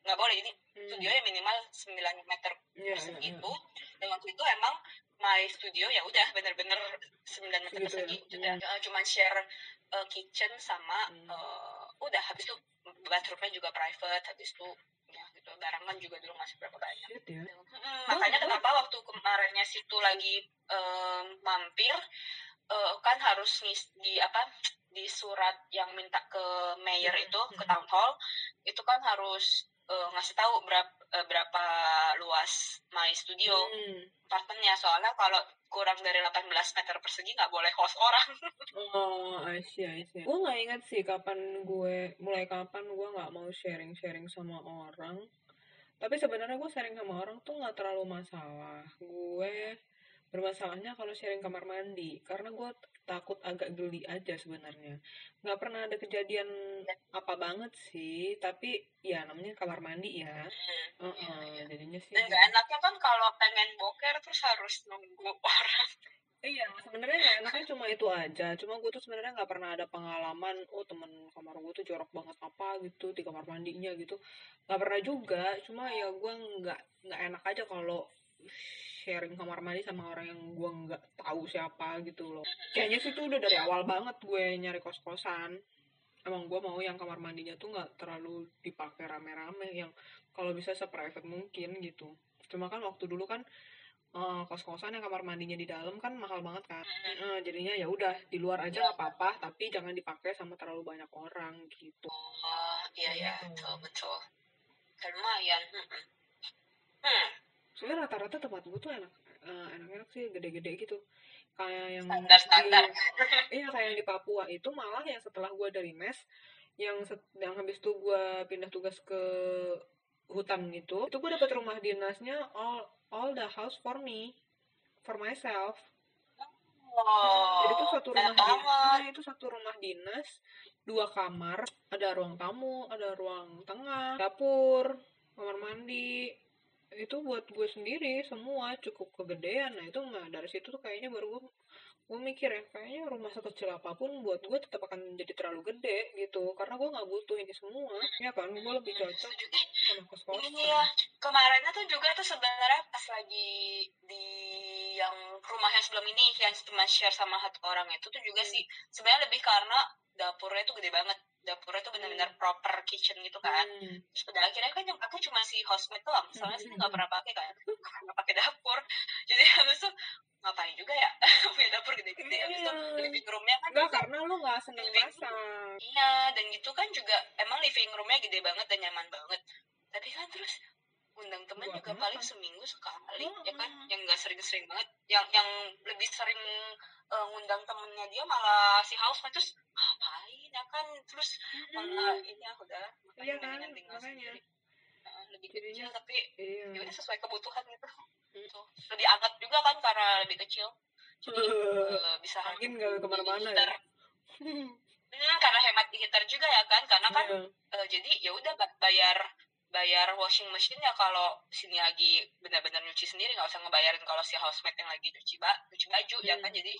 nggak boleh jadi Hmm. studionya minimal 9 meter Iya, iya, persegi iya. itu dan waktu itu emang my studio ya udah bener-bener 9 meter Segitu persegi ya? udah Hmm. uh, cuman share uh, kitchen sama Hmm. uh, udah habis itu bathroomnya juga private habis itu ya gitu barangan juga dulu masih berapa banyak Shit ya. Hmm, makanya Oh, oh. kenapa waktu kemarinnya situ lagi em, mampir eh, kan harus ngis di apa di surat yang minta ke mayor Hmm, itu ke town hall itu kan harus eh, ngasih tahu berapa berapa luas my studio Hmm. apartemennya soalnya kalau kurang dari 18 meter persegi nggak boleh host orang Oh, I see, I see. Gue gak inget sih kapan gue, mulai kapan gue gak mau sharing-sharing sama orang. Tapi sebenarnya gue sharing sama orang tuh gak terlalu masalah. Gue bermasalahnya kalau sharing kamar mandi. Karena gue takut agak geli aja sebenarnya. Gak pernah ada kejadian apa banget sih. Tapi ya namanya kamar mandi ya. Hmm. Heeh, jadinya sih. dan nggak enaknya kan kalau pengen boker terus harus nunggu orang Iya, sebenarnya nggak enaknya cuma itu aja. Cuma gue tuh sebenarnya nggak pernah ada pengalaman, oh temen kamar gue tuh jorok banget apa gitu di kamar mandinya gitu. Nggak pernah juga. Cuma ya gue nggak nggak enak aja kalau sharing kamar mandi sama orang yang gue nggak tahu siapa gitu loh. Kayaknya sih tuh udah dari awal banget gue nyari kos-kosan. Emang gue mau yang kamar mandinya tuh nggak terlalu dipakai rame-rame, yang kalau bisa seprivate mungkin gitu. Cuma kan waktu dulu kan eh, kos-kosan yang kamar mandinya di dalam kan mahal banget kan. Eh, jadinya ya udah di luar aja nggak apa-apa, tapi jangan dipakai sama terlalu banyak orang gitu. oh iya ya Hmm. betul betul lumayan hmm. hmm. Sebenarnya rata-rata tempat gue tuh enak, eh, enak-enak sih gede-gede gitu. Kayak yang standar-standar di, iya kayak yang di Papua itu malah yang setelah gue dari mes, yang yang habis itu gue pindah tugas ke hutan gitu, itu gue dapet rumah dinasnya all all the house for me, for myself. oh Jadi itu satu rumah enak dinas, banget itu satu rumah dinas, dua kamar, ada ruang tamu, ada ruang tengah, dapur, kamar mandi. Itu buat gue sendiri semua cukup kegedean. Nah itu mah dari situ tuh kayaknya baru gue gue mikir ya kayaknya rumah sekecil apa pun buat gue tetap akan jadi terlalu gede gitu. Karena gue nggak butuh ini semua ya kan? Gue lebih cocok sama kos kosan. Iya, kemarinnya tuh juga tuh sebenarnya pas lagi di yang rumah yang sebelum ini yang cuma share sama satu orang itu tuh juga Hmm. sih. Sebenarnya lebih karena dapurnya tuh gede banget dapurnya tuh benar-benar proper kitchen gitu kan Hmm. terus pada akhirnya kan yang aku cuma si housemate doang soalnya sih nggak pernah pakai kan nggak pakai dapur jadi habis itu ngapain juga ya punya dapur gede-gede habis itu Iya. living roomnya kan Enggak juga karena lu nggak seneng masak Iya, dan gitu kan juga emang living roomnya gede banget dan nyaman banget. Tapi kan terus undang temen Buat juga apa? paling seminggu sekali, Mm-mm. ya kan? Yang nggak sering-sering banget. Yang yang lebih sering eh, ngundang temennya dia malah si housemate terus ngapain ya kan? Terus malah ini ya udah makanya Iya kan, tinggal makanya. sendiri. Lebih Jadinya- kecil tapi iya ya udah sesuai kebutuhan gitu. Hmm. Tuh. Lebih anget juga kan karena lebih kecil. Jadi eh, bisa Angin nggak ke mana-mana ya. Hmm, karena hemat di heater juga ya kan, karena kan Iya. eh, jadi ya udah ba- bayar bayar washing machine ya kalau sini lagi benar-benar nyuci sendiri nggak usah ngebayarin kalau si housemate yang lagi nyuci ba nyuci baju ya kan Hmm. jadi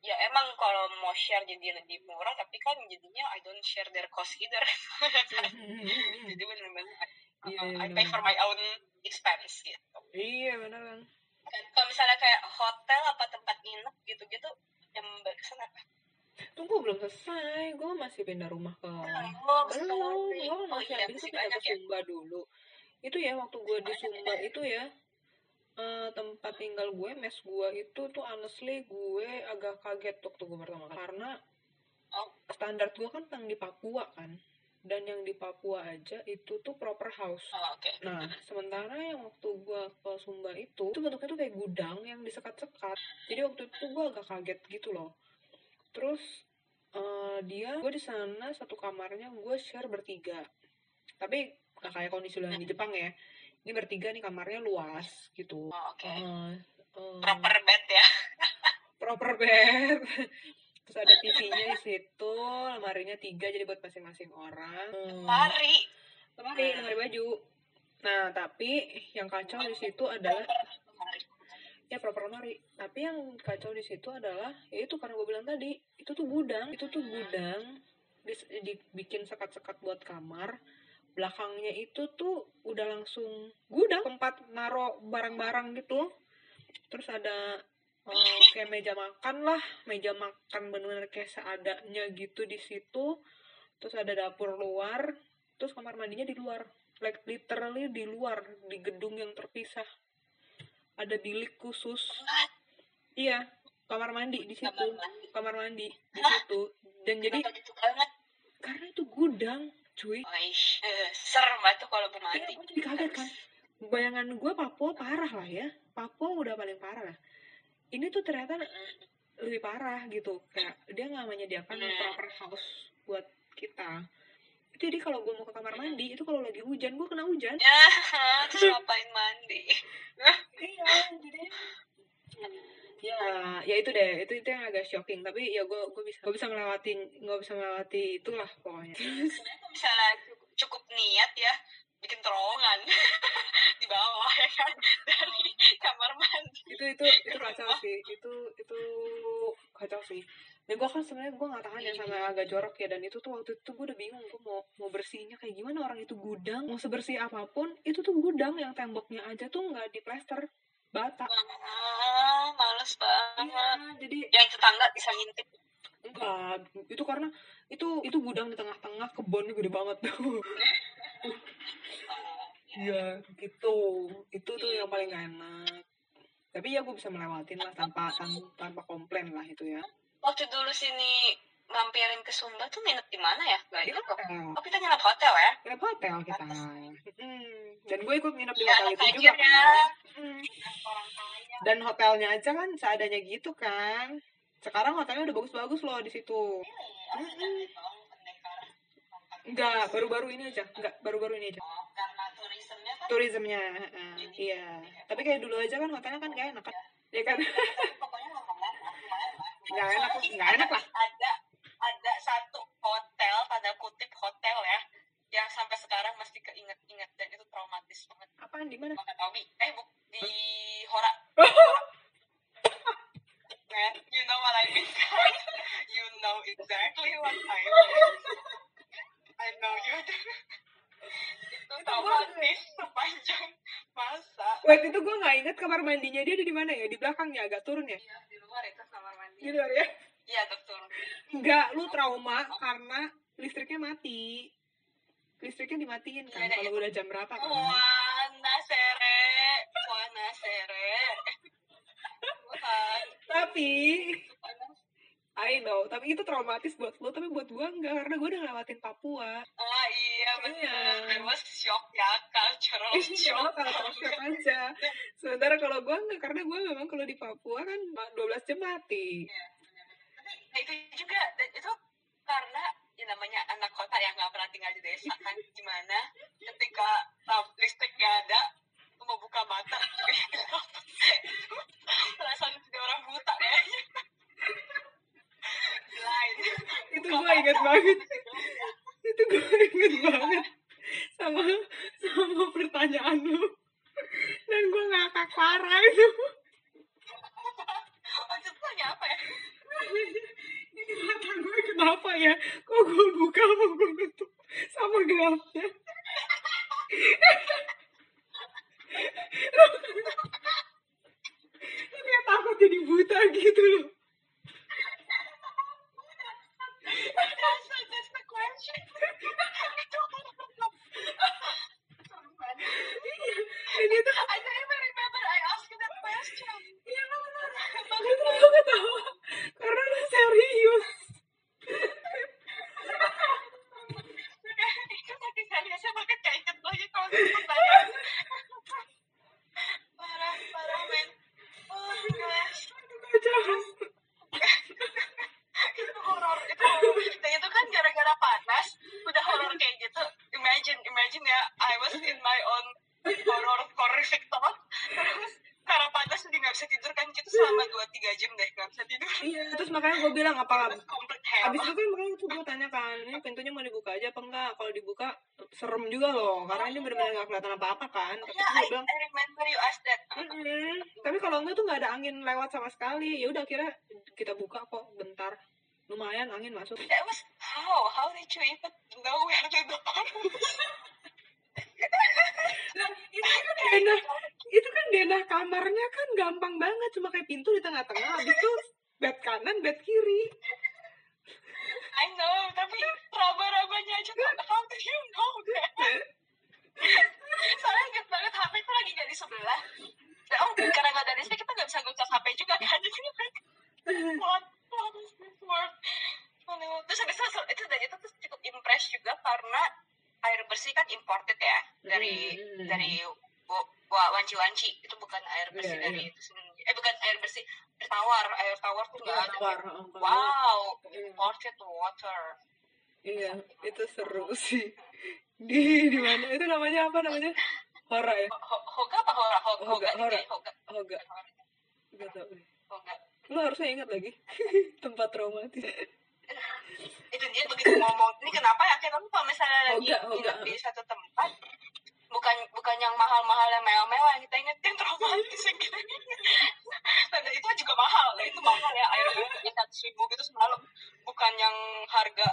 ya emang kalau mau share jadi lebih murah tapi kan jadinya I don't share their cost either. Jadi benar-benar Iya, uh, iya, I pay for benar. my own expense gitu. Iya beneran Dan kalau misalnya kayak hotel apa tempat nginep gitu-gitu yang berkesan apa? tunggu belum selesai. Gue masih pindah rumah ke Oh, belum sorry. gue Oh masih iya, habis itu masih pindah ke banyak ya. Sumba dulu. Itu ya waktu gue di Sumba itu ya eh, tempat tinggal gue mes gue itu tuh honestly gue agak kaget waktu gue pertama kali karena Oh. standar gue kan yang di Papua kan dan yang di Papua aja itu tuh proper house Oh, oke. Nah, sementara yang waktu gua ke Sumba itu, itu bentuknya tuh kayak gudang yang disekat-sekat. Jadi waktu itu gua agak kaget gitu loh. Terus eh, dia, gue di sana satu kamarnya gue share bertiga. Tapi gak kayak kondisi lo yang di Jepang ya. Ini bertiga nih kamarnya luas gitu. Oh, oke. Eh, eh, Proper bed ya. proper bed. Terus ada TV-nya di situ, lemarinya tiga jadi buat masing-masing orang. Hmm. Mari. lemari lemari baju nah tapi yang kacau di situ adalah ya proper lemari tapi yang kacau di situ adalah ya itu karena gue bilang tadi itu tuh gudang itu tuh gudang dibikin sekat-sekat buat kamar belakangnya itu tuh udah langsung gudang tempat naro barang-barang gitu. Terus ada eh, kayak meja makan lah meja makan bener-bener kayak seadanya gitu di situ. Terus ada dapur luar terus kamar mandinya di luar. Like literally di luar di gedung yang terpisah. Ada bilik khusus. Iya kamar mandi di situ. Kamar mandi. kamar mandi di situ. Dan jadi gitu karena itu gudang cuy. Eh, serem banget tuh kalau Iya, mandi. gue jadi kaget kan. Bayangan gue Papua parah lah ya. Papua udah paling parah lah. Ini tuh ternyata lebih parah gitu. Kayak dia nggak menyediakan Hmm. proper house buat kita. Jadi kalau gue mau ke kamar mandi itu kalau lagi hujan gue kena hujan. Ya, terus ngapain mandi? iya jadi ya ya itu deh itu itu yang agak shocking. Tapi ya gue gue bisa gue bisa melewati gue bisa melewati itulah pokoknya. Sebenarnya kalau misalnya cukup, cukup niat ya, bikin terowongan di bawah ya kan? Dari kamar mandi. itu itu itu kacau sih itu itu kacau sih. Dan gue kan sebenarnya gue nggak tahan ya sama agak jorok ya dan itu tuh waktu itu gue udah bingung gue mau mau bersihnya kayak gimana. Orang itu gudang mau sebersih apa pun itu tuh gudang yang temboknya aja tuh nggak diplester bata Males banget. iya jadi Yang tetangga bisa ngintip. enggak itu karena itu itu gudang di tengah-tengah kebunnya gede banget tuh Iya, gitu. Itu tuh yang paling gak enak. Tapi ya gue bisa melewatin lah tanpa tan- tanpa komplain lah itu ya. Waktu dulu sini mampirin ke Sumba tuh nginep di mana ya? Gak hotel. Oh, kita nginep hotel ya? Nginep hotel kita. Hmm. Dan gue ikut nginep di Ya, hotel itu juga ya. kan. Hmm. Kaya. Dan hotelnya aja kan seadanya gitu kan. Sekarang hotelnya udah bagus-bagus loh di situ. Iya, dong, pendekar. Enggak, baru-baru ini aja. Enggak, baru-baru ini aja. Oh, karena turismenya kan Turismnya, heeh, iya. Tapi kayak dulu aja kan hotelnya kan gak enak kan. Ya kan? pokoknya. Nggak enak, nggak enak lah. Ada ada satu hotel tanda kutip hotel ya yang sampai sekarang masih keinget-inget dan itu traumatis banget. Apaan di mana? Makan Tobi. Eh, bu, di Hora. Man, you know what I mean kan? you know exactly what I mean. I know you do. itu traumatis sepanjang masa. Wait, itu gue gak inget kamar mandinya dia ada di mana ya? Di belakangnya agak turun ya? Iya, di luar itu kamar mandi. Di luar ya? Iya, betul. Enggak, lu trauma karena listriknya mati. Listriknya dimatiin kan Iya, kalau udah jam berapa kan? Wah, nasere. Wah, nasere. Tapi. I know, tapi itu traumatis buat lu, tapi buat gue enggak, karena gue udah ngelewatin Papua. Ah, iya. Iya. It was shock ya, cultural Iya, shock. kalau shock aja. Sementara kalau gue enggak, karena gue memang kalau di Papua kan 12 jam mati. Iya, nah, itu juga, dan itu karena ya namanya anak kota yang nggak pernah tinggal di desa kan? Gimana ketika uh, listrik nggak ada mau buka mata juga gelap perasaan jadi orang buta kayaknya blind Itu gue inget banget. itu gue inget banget sama sama pertanyaan lu dan gue ngakak parah itu Maksud tanya apa ya? ini mata gue kenapa ya kok gue buka sama gue tutup sama gelapnya Lu kayak takut jadi buta gitu loh That's, that's the question. ini tuh I don't even remember I asked you that question. iya lu bener itu lu ketawa karena lu serius Itu lagi seriusnya banget gak inget lagi kalau itu pertanyaan. Parah, parah men. Oh my gosh. kacau itu horor itu horor dan itu kan gara-gara panas udah horor kayak gitu imagine imagine ya I was in my own horror horrific thought terus karena panas jadi nggak bisa tidur kan gitu selama dua tiga jam deh nggak bisa tidur iya terus makanya gue bilang apa It was complete hell Abis itu kan makanya tuh gue tanya kan, ini pintunya mau dibuka aja apa enggak? Kalau dibuka serem juga loh, karena ini benar-benar nggak kelihatan apa-apa kan. Tapi tuh I, bilang, I remember you asked that "Mm-mm." tapi kalau enggak tuh nggak ada angin lewat sama sekali. Ya udah kira kita buka kok bentar, lumayan angin masuk. that was how how did you even know where the door itu kan denah, itu kan denah kamarnya kan gampang banget, cuma kayak pintu di tengah-tengah. Abis itu bed kanan, bed kiri. I know tapi raba-rabanya aja how do you know that soalnya inget banget HP itu lagi jadi sebelah Nah, oh karena nggak dari sini kita nggak bisa ngecas HP juga kan jadi what what is this word Aduh. terus habis itu itu dan itu tuh cukup impress juga karena air bersih kan imported ya dari Hmm. dari wa- wa- wanci-wanci itu bukan air bersih Iya, dari iya. itu sendiri eh bukan air bersih air tawar air tawar kalau- wow Iya. imported water Iya, itu seru sih. Di di mana? Itu namanya apa namanya? Hora ya? Ho- Hoga apa Hora? Hoga, Hoga, Hoga, Hoga. Hoga. Gak tau. Hoga. Lo harusnya ingat lagi. Tempat traumatis. Itu dia begitu ngomong, ini kenapa ya? Kita kalau misalnya lagi Hoga, di satu tempat, bukan bukan yang mahal-mahal yang mewah-mewah kita inget yang traumatis yang kita inget. Dan itu juga mahal, nah, itu mahal ya air bersih seratus ribu gitu semalam, bukan yang harga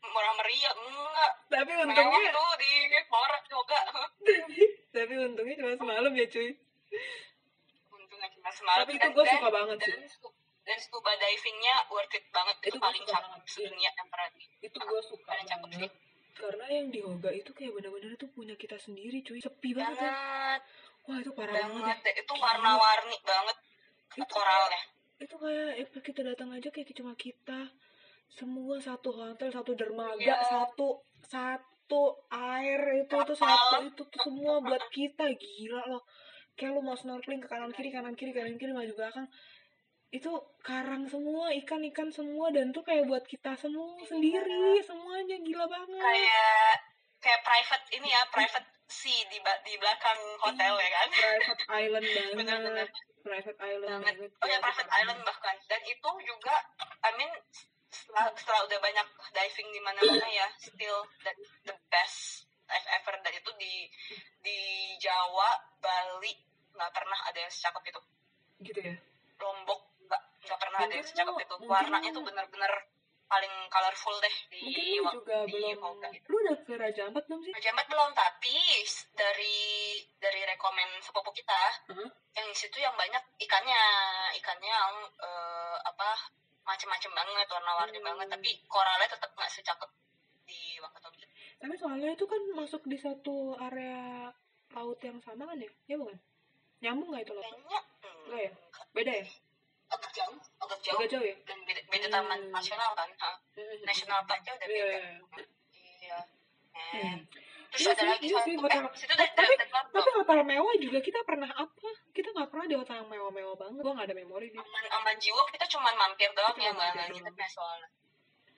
murah meriah enggak Tapi mewah untungnya, tuh di Hora Hoga tapi untungnya cuma ya cuy. cuma semalam Tapi itu gue suka banget sih. dan scu- dan scuba divingnya worth it banget itu, Itu paling cakep iya. sedunia yang pernah Itu gue suka paling cakep sih banget. Karena yang di Hoga itu kayak bener-bener tuh punya kita sendiri cuy. Sepi banget ya. banget Wah itu parah banget banget ya. itu warna-warni banget Itu koralnya itu kayak eh, pas kita datang aja kayak cuma kita semua satu hotel satu dermaga Iya. satu satu air itu tuh Kapal. satu itu tuh semua buat kita. Gila loh. Kayak lu mau snorkeling ke kanan kiri kanan kiri kanan kiri maju belakang. Itu karang semua ikan ikan semua dan tuh kayak buat kita semua sendiri. Semuanya gila banget. Kayak kayak private ini ya private sea di di belakang hotel ya kan? private island banget. Bener-bener. private island banget. banget oh ya private island bahkan. Dan itu juga I mean setelah, setelah udah banyak diving di mana-mana ya still that the best I've ever dan itu di di Jawa Bali nggak pernah ada yang secakep itu gitu ya Lombok nggak nggak pernah ada yang Mungkin secakep lu- itu mungkin warnanya tuh bener-bener paling colorful deh di mungkin lu juga di belum Hoga itu. lu udah ke Raja Ampat belum sih Raja Ampat belum tapi dari dari rekomen sepupu kita Heeh. yang di situ yang banyak ikannya ikannya yang eh, apa macem-macem banget warna-warni Hmm. banget tapi koralnya tetap nggak secakep di Wakatobi Tapi soalnya itu kan masuk di satu area laut yang sama kan ya? Ya bukan? Nyambung nggak itu laut? kayaknya hmm, Enggak ya? Beda ya? agak jauh agak jauh Agak jauh ya? dan beda, beda Hmm. taman nasional kan ha? national parknya udah Iya, beda iya, iya. iya Hmm. Eh, terus Iya ada sih, lagi iya sih, hotel. eh situ Tapi- udah Tapi hotel mewah juga kita pernah apa? Kita nggak pernah di hotel yang mewah-mewah banget. Gua nggak ada memori di. aman aman jiwa kita cuman mampir doang Cuma ya nggak ya soalnya Hmm.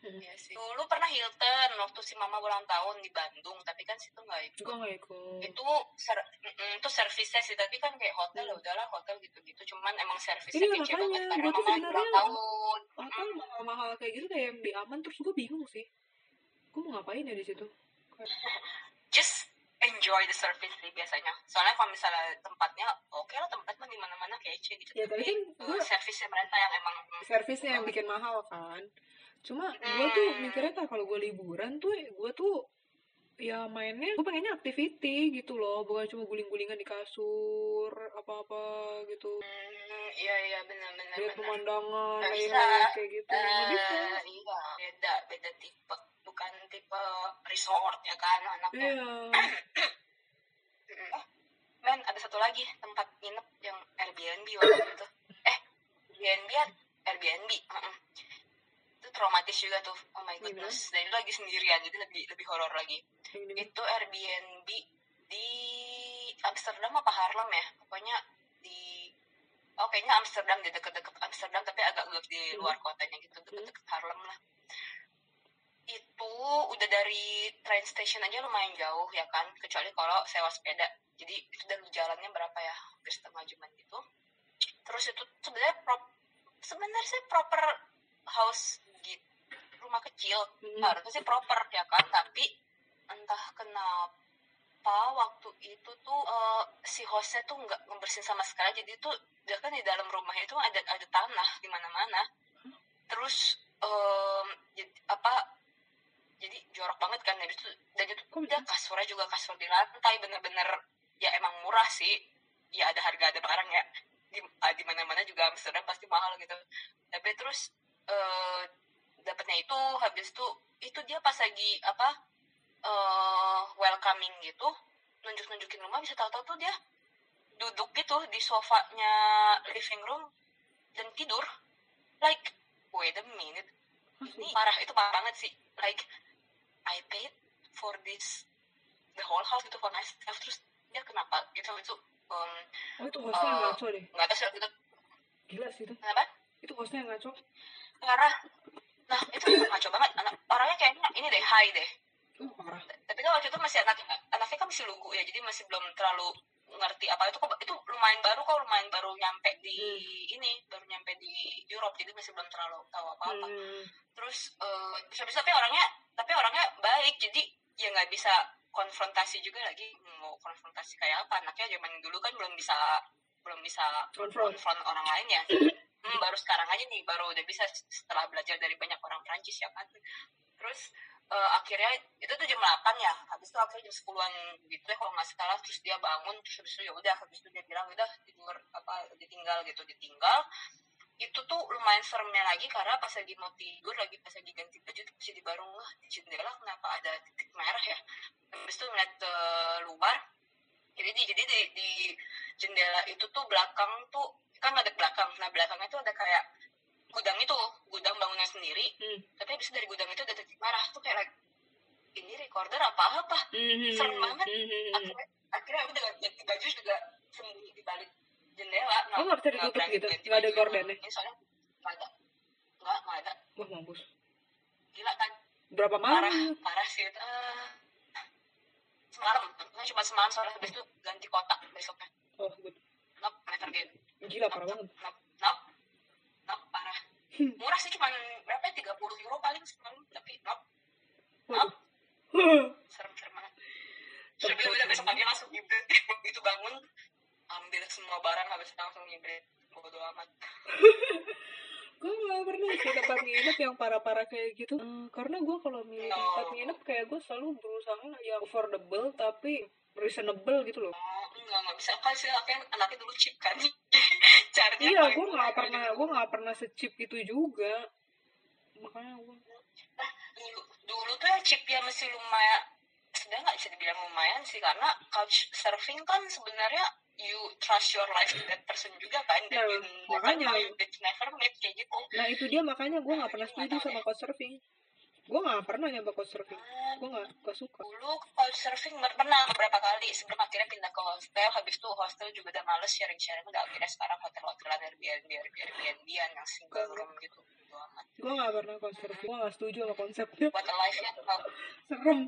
Iya sih. Dulu pernah Hilton waktu si mama ulang tahun di Bandung, tapi kan situ nggak ikut. Gua nggak ikut. Itu ser mm, itu servisnya sih, tapi kan kayak hotel ya udahlah hotel gitu-gitu. Cuman emang servisnya Iya, kece makanya. banget karena mama ulang tahun. Hotel mahal-mahal kayak gitu kayak yang di aman terus gue bingung sih. Gue mau ngapain ya di situ? Just enjoy the service sih biasanya soalnya kalau misalnya tempatnya oke lah tempat mah di mana mana kece gitu Ya, tapi kan uh, gua- servisnya mereka yang emang servisnya yang bikin mahal kan cuma gue tuh mikirnya kan kalau gue liburan tuh gue tuh ya mainnya gue pengennya activity gitu loh bukan cuma guling-gulingan di kasur apa-apa gitu hmm, iya iya benar benar lihat pemandangan lain-lain kayak gitu bisa Eh, iya beda beda tipe bukan tipe resort ya kan anaknya iya. Oh, men ada satu lagi tempat nginep yang Airbnb waktu itu. Eh, Airbnb? Airbnb. mm-mm. Itu traumatis juga tuh. Oh my goodness. Dan itu lagi sendirian, jadi lebih lebih horor lagi. Ini- Itu Airbnb di Amsterdam apa Harlem ya? Pokoknya di Oh, kayaknya Amsterdam di deket-deket Amsterdam, tapi agak-agak di luar kotanya gitu, deket-deket Harlem lah. Itu udah dari train station aja lumayan jauh ya kan, kecuali kalau sewa sepeda. Jadi itu dari jalannya berapa ya? Hampir setengah jaman gitu. Terus itu sebenarnya prop sebenarnya sih proper house rumah kecil. Mm. Harusnya sih proper ya kan, tapi entah kenapa waktu itu tuh eh, si hostnya tuh nggak ngebersihin sama sekali. Jadi tuh dia kan di dalam rumah itu ada ada tanah di mana-mana. Terus em, jadi, apa jadi jorok banget kan. Dan itu dan itu Kok dia kasurnya juga kasur di lantai. Bener-bener ya emang murah sih. Ya ada harga ada barang ya. Di ah, di mana-mana juga Amsterdam pasti mahal gitu. Tapi terus eh dapatnya itu habis itu itu dia pas lagi apa eh welcoming gitu nunjuk-nunjukin rumah bisa tahu-tahu tuh dia duduk gitu di sofanya living room dan tidur. Like wait a minute. Ini parah itu parah banget sih. Like I paid for this the whole house gitu for myself. Terus dia kenapa? Gitu itu um, oh itu hostnya Eh, ngaco deh. nggak tahu sih waktu itu. Gila sih itu. Kenapa? Itu hostnya ngaco. Parah nah itu ngaco banget. Anak orangnya kayaknya ini deh high deh. Tapi kan waktu itu masih anak anaknya kan masih lugu ya jadi masih belum terlalu ngerti apa. Itu kok itu lumayan baru kok lumayan baru nyampe di ini baru nyampe di Europe jadi masih belum terlalu tahu apa apa Hmm. terus eh bisa bisa tapi orangnya tapi orangnya baik jadi ya nggak bisa konfrontasi juga lagi. Mau konfrontasi kayak apa? Anaknya zaman dulu kan belum bisa belum bisa konfront orang lain ya hmm, baru sekarang aja nih baru udah bisa setelah belajar dari banyak orang Prancis ya kan. Terus eh, akhirnya itu tuh jam 8 ya habis itu akhirnya jam 10-an gitu ya kalau nggak salah terus dia bangun terus habis itu ya udah habis itu dia bilang udah tidur apa ditinggal gitu ditinggal. Itu tuh lumayan seremnya lagi karena pas lagi mau tidur lagi pas lagi ganti baju tuh masih di baru wah di jendela kenapa ada titik merah ya? Habis itu ngeliat ke luar jadi di jadi di, di jendela itu tuh belakang tuh kan ada belakang. Nah belakangnya tuh ada kayak gudang itu gudang bangunan sendiri. Hmm. tapi habis itu dari gudang itu ada titik merah tuh kayak like, ini recorder apa apa? Hmm. serem banget. Hmm. akhirnya akhirnya aku dengan ganti baju juga sembunyi di balik jendela. Oh, nggak bisa ditutup gitu? Nggak ada gordennya? Ini soalnya nggak ada. Nggak nggak ada. Wah mampus. Gila kan? Berapa parah malam? parah sih Eh, semalam cuma semalam soalnya. Habis itu ganti kotak besoknya. Oh good. nope never again gila parah banget. Nope nope nope parah. Murah sih cuma berapa ya 30 euro paling semalam tapi nope Waduh. serem-serem banget. Terus habis itu udah besok pagi langsung ngibrit itu bangun ambil semua barang habis itu langsung ngibrit. Bodo amat. Gue gak pernah sih tempat nginep yang parah-parah kayak gitu. Eh, karena gue kalau milih No. tempat nginep kayak gue selalu berusaha yang affordable tapi reasonable gitu loh. Oh enggak nggak bisa. Kan sih anaknya anaknya dulu chip kan. Carinya iya gue murah gak aja pernah gue gak pernah secip itu juga. Makanya gue dulu dulu tuh yang chip ya masih lumayan sebenarnya nggak bisa dibilang lumayan sih karena couch surfing kan sebenarnya you trust your life to that person juga kan. Nah, dan you never makanya. never met kayak gitu. Nah itu dia makanya gue gak pernah setuju sama couchsurfing gue gak pernah nyoba couchsurfing Ah, gue gak, gak suka. Dulu couch surfing pernah beberapa kali sebelum akhirnya pindah ke hostel. Habis itu hostel juga udah males sharing sharing udah akhirnya sekarang hotel hotelan Airbnb Airbnb yang single room gitu. Gue gak pernah couchsurfing gue gak setuju sama konsepnya. Buat life nya serem.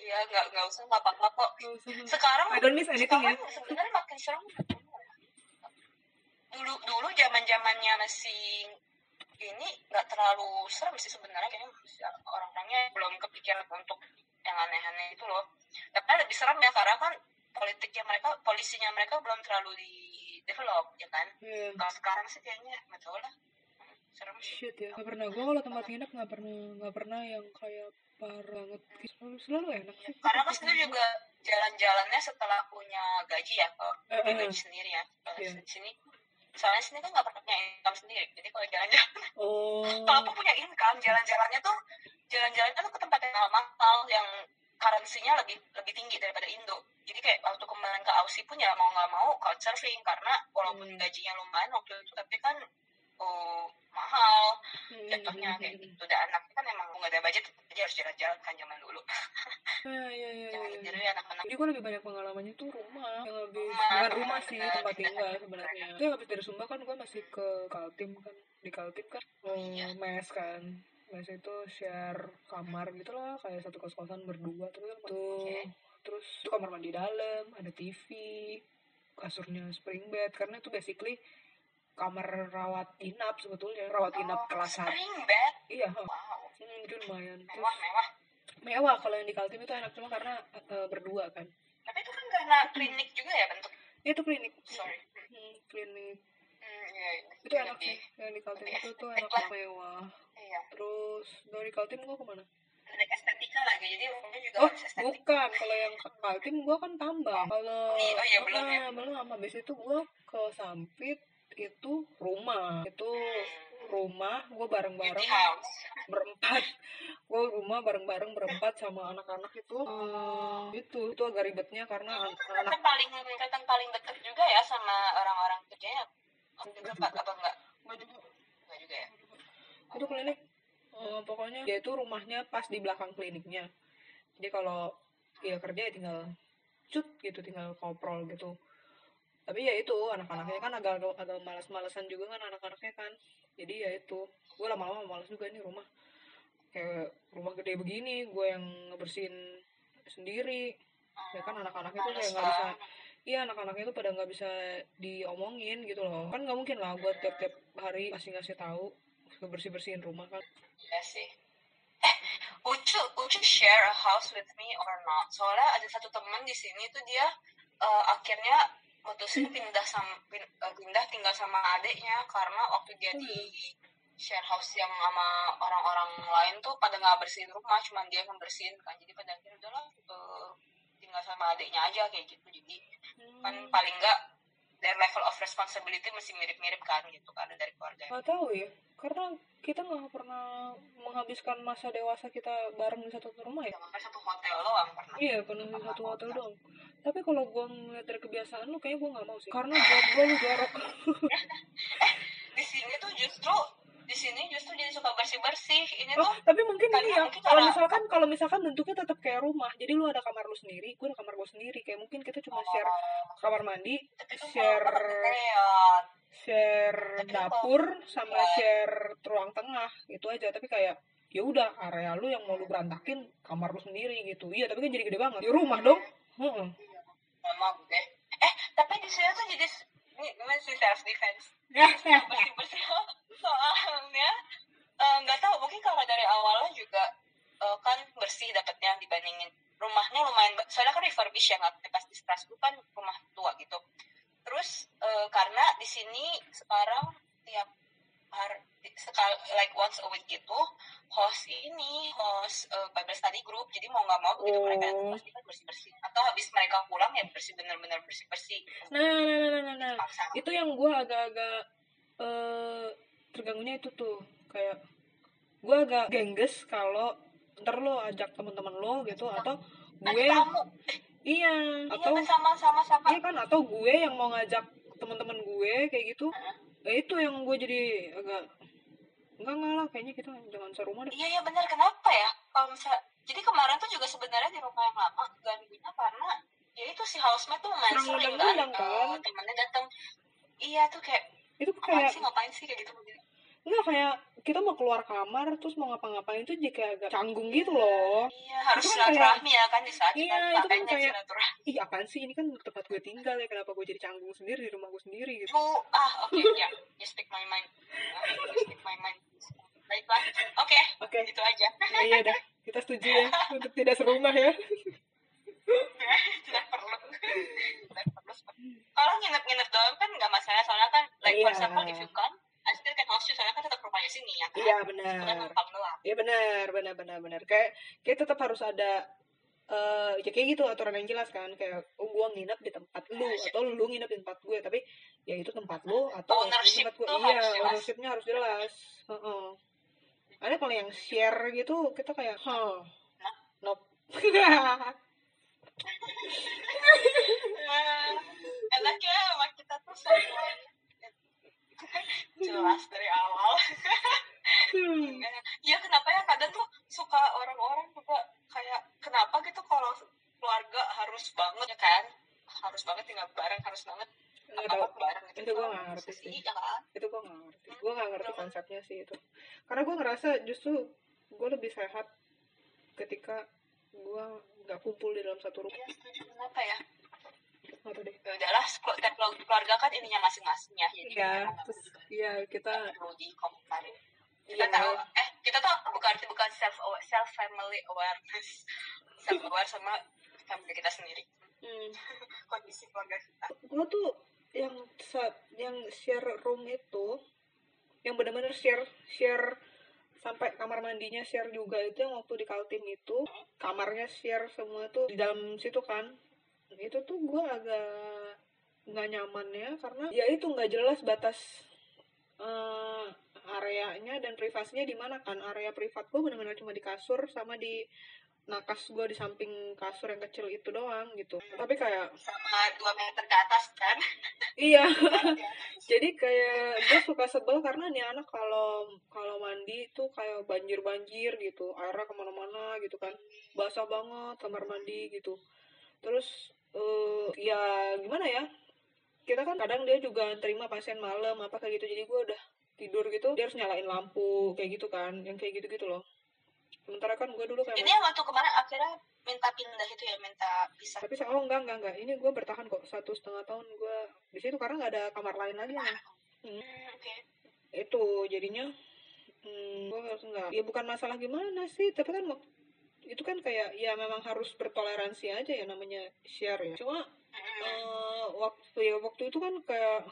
Iya nggak nggak usah nggak apa-apa kok. Gak sekarang I don't miss anything ya. sekarang sebenarnya makin serem. Dulu dulu zaman zamannya masih ini nggak terlalu serem sih sebenarnya kayaknya orang-orangnya belum kepikiran untuk yang aneh-aneh itu loh tapi lebih serem ya karena kan politiknya mereka polisinya mereka belum terlalu di develop ya kan Iya. kalau sekarang sih kayaknya nggak tahu lah serem sih Shit ya. Gak pernah gue kalau tempat nginep nggak pernah nggak pernah yang kayak parah banget. Selalu, selalu enak sih. karena kan sebenarnya juga jalan-jalannya setelah punya gaji ya kalau Eh, punya eh, gaji sendiri ya kalau di sini soalnya sini kan nggak pernah punya income sendiri jadi kalau jalan-jalan Oh. kalaupun punya income jalan-jalannya tuh jalan-jalannya tuh ke tempat yang mahal yang currency-nya lebih lebih tinggi daripada Indo jadi kayak waktu kemarin ke Aussie pun ya mau nggak mau couchsurfing karena walaupun Hmm. gajinya lumayan waktu itu tapi kan oh, mahal. Hmm, jatuhnya hmm, kayak hmm, gitu. Dan anak kan emang nggak ada budget aja harus jalan-jalan kan zaman dulu. Ah, iya, iya, jangan iya. ya anak-anak. Jadi gue lebih banyak pengalamannya tuh rumah. Yang habis Rumah, bukan rumah sih tempat tinggal sebenarnya. Itu habis dari Sumba kan gue masih ke Kaltim kan. Di Kaltim kan eh, Iya. mes kan. Mes itu share kamar gitu lah kayak satu kos kosan berdua. Tapi kan tuh Oke. terus itu kamar mandi dalam ada TV kasurnya spring bed. Karena itu basically kamar rawat inap sebetulnya rawat inap Oh, kelas satu. iya. Wow. Hmm, itu lumayan. Terus mewah mewah. Mewah kalau yang di Kaltim itu enak cuma karena eh, berdua kan. Tapi itu kan karena klinik juga ya bentuk? Itu klinik. Sorry. Hmm, klinik. Hmm, iya, iya. itu enak sih yang di Kaltim itu tuh enak lah. mewah. Iya. Terus dari Kaltim gua ke mana? Ada estetika lagi jadi rumahnya juga oh bukan. Kalau yang Kaltim gua kan tambah kalau Iya, oh iya, belum ya. Ah, belum. Habis itu gua ke Sampit itu rumah. Itu rumah. Gua bareng beauty bareng house. berempat. Gua rumah bareng bareng berempat sama anak-anak itu. Eh, itu itu agak ribetnya karena an- anak kelihatan paling kelihatan paling deket juga ya sama orang-orang kerjanya pak apa enggak? Enggak juga ya? Itu klinik. Eh, pokoknya dia itu rumahnya pas di belakang kliniknya. Jadi kalau dia kerja ya tinggal cut gitu tinggal koprol gitu tapi ya itu anak-anaknya kan agak agak, agak malas-malasan juga kan anak-anaknya kan. Jadi ya itu gue lama-lama malas juga nih rumah. Kayak rumah gede begini gue yang ngebersihin sendiri. Ya kan anak-anak itu kayak nggak bisa iya anak-anaknya itu pada nggak bisa diomongin gitu loh. Kan nggak mungkin lah gue tiap-tiap hari masih ngasih tahu bersih bersihin rumah kan. Iya sih. Eh, would you, would you share a house with me or not? Soalnya ada satu teman di sini tuh dia eh, akhirnya mutusin pindah sama eh, pindah tinggal sama adiknya karena waktu dia di share house yang sama orang-orang lain tuh pada nggak bersihin rumah, cuman dia yang bersihin kan. Jadi pada akhirnya udahlah eh, tinggal sama adiknya aja kayak gitu. Jadi kan paling nggak their level of responsibility masih mirip-mirip kan gitu kan dari keluarga. nggak tahu ya karena kita nggak pernah menghabiskan masa dewasa kita bareng di satu rumah ya. Sampai satu hotel doang pernah. iya pernah di satu hotel doang. Tapi kalau gue ngeliat dari kebiasaan lu kayaknya gue nggak mau sih. Karena gue lu jorok di sini tuh justru di sini justru jadi suka bersih bersih ini oh, tuh tapi mungkin ini ya kalau misalkan kalau misalkan bentuknya tetap kayak rumah jadi lu ada kamar lu sendiri gue ada kamar gue sendiri kayak mungkin kita cuma share kamar mandi share share Tapi dapur sama Iya. share ruang tengah gitu aja. Tapi kayak ya udah area lu yang mau lu berantakin kamar lu sendiri gitu. Iya tapi kan jadi gede banget. Di rumah dong. Heeh. Nggak mau deh eh tapi di sini tuh jadi ini gimana sih self defense Ya, gengges kalau ntar lo ajak teman-teman lo gitu atau ada gue iya iya atau sama sama sama iya kan atau gue yang mau ngajak teman-teman gue kayak gitu. Ya itu yang gue jadi agak enggak enggak lah kayaknya kita jangan serumah deh. Iya iya benar kenapa ya? Kalau misal jadi kemarin tuh juga sebenarnya di rumah yang lama ganggunya karena ya itu si housemate tuh main sering kan undang-undang, eh, kan? temennya datang iya tuh kayak itu ngapain kayak sih ngapain sih? kayak gitu enggak kayak kita mau keluar kamar terus mau ngapa-ngapain itu jadi kayak agak canggung gitu loh. Iya harus kan silaturahmi ya kan di saat Iya, kita itu kan kayak- ih apaan sih? Ini kan tempat gue tinggal ya kenapa gue jadi canggung sendiri di rumah gue sendiri? Gitu. Lu ah oke ya you speak my mind. You speak my mind. Baiklah oke oke. itu aja. Ya iya dah kita setuju ya untuk tidak serumah ya. Tidak perlu. Tidak perlu. Kalau nginep-nginep doang kan nggak masalah soalnya kan like for Iya. example if you come I still can host you soalnya kan tetap rumahnya sini ya kan? Iya benar. Iya benar benar benar benar. Kayak kayak tetap harus ada eh ya kayak gitu aturan yang jelas kan. Kayak oh gua nginep di tempat lu atau lu nginep di tempat gue tapi ya itu tempat lu atau ini Ownership tempat gue iya ownershipnya harus jelas. Heeh. ada kalau yang share gitu kita kayak huh nope. Eh, enaknya sama kita tuh semuanya jelas dari awal. Ya kenapa ya? Kadang tuh suka orang-orang juga kayak kenapa gitu kalau keluarga harus banget ya kan? Harus banget tinggal bareng harus banget Nggak apa bareng gitu Itu gua Kalau nggak ngerti sih. ya kan? Itu gue gak ngerti. Gue gak ngerti konsepnya sih itu. Karena gue ngerasa justru gue lebih sehat ketika gue nggak kumpul di dalam satu rumah. Iya, setuju. kenapa ya? Nggak tahu deh? Ya udahlah kelu- tiap keluarga kan ininya masing-masing ya jadi Iya, terus perlu iya kita perlu dikomentarin kita Iya. tahu eh kita tuh bukan bukan self self family awareness. Self aware sama family kita sendiri. Hmm, kondisi keluarga kita. Gue tuh yang sa- yang share room itu yang benar-benar share share sampai kamar mandinya share juga itu yang waktu di Kaltim itu kamarnya share semua tuh di dalam situ kan. Itu tuh gue agak nggak nyaman ya karena ya itu nggak jelas batas eh, areanya dan privasinya di mana kan? Area privat gue benar-benar cuma di kasur sama di nakas gue di samping kasur yang kecil itu doang gitu. Tapi kayak sama dua meter ke atas kan? Iya. Jadi kayak gue suka sebel karena nih anak kalau kalau mandi tuh kayak banjir banjir gitu airnya ke mana-mana gitu kan. Basah banget kamar mandi gitu. Terus eh ya gimana ya kita kan kadang dia juga terima pasien malam apa kayak gitu. Jadi gue udah tidur gitu dia harus nyalain lampu kayak gitu kan yang kayak gitu gitu loh. Sementara kan gue dulu kayak ini yang waktu kemarin akhirnya minta pindah itu ya minta pisah tapi oh enggak enggak enggak. Ini gue bertahan kok satu setengah tahun gue di situ karena nggak ada kamar lain lagi ya Hmm. Hmm, oke. Itu jadinya hmm, gue harus enggak ya bukan masalah gimana sih tapi kan itu kan kayak ya memang harus bertoleransi aja ya namanya share ya. Cuma eh, waktu ya waktu itu kan kayak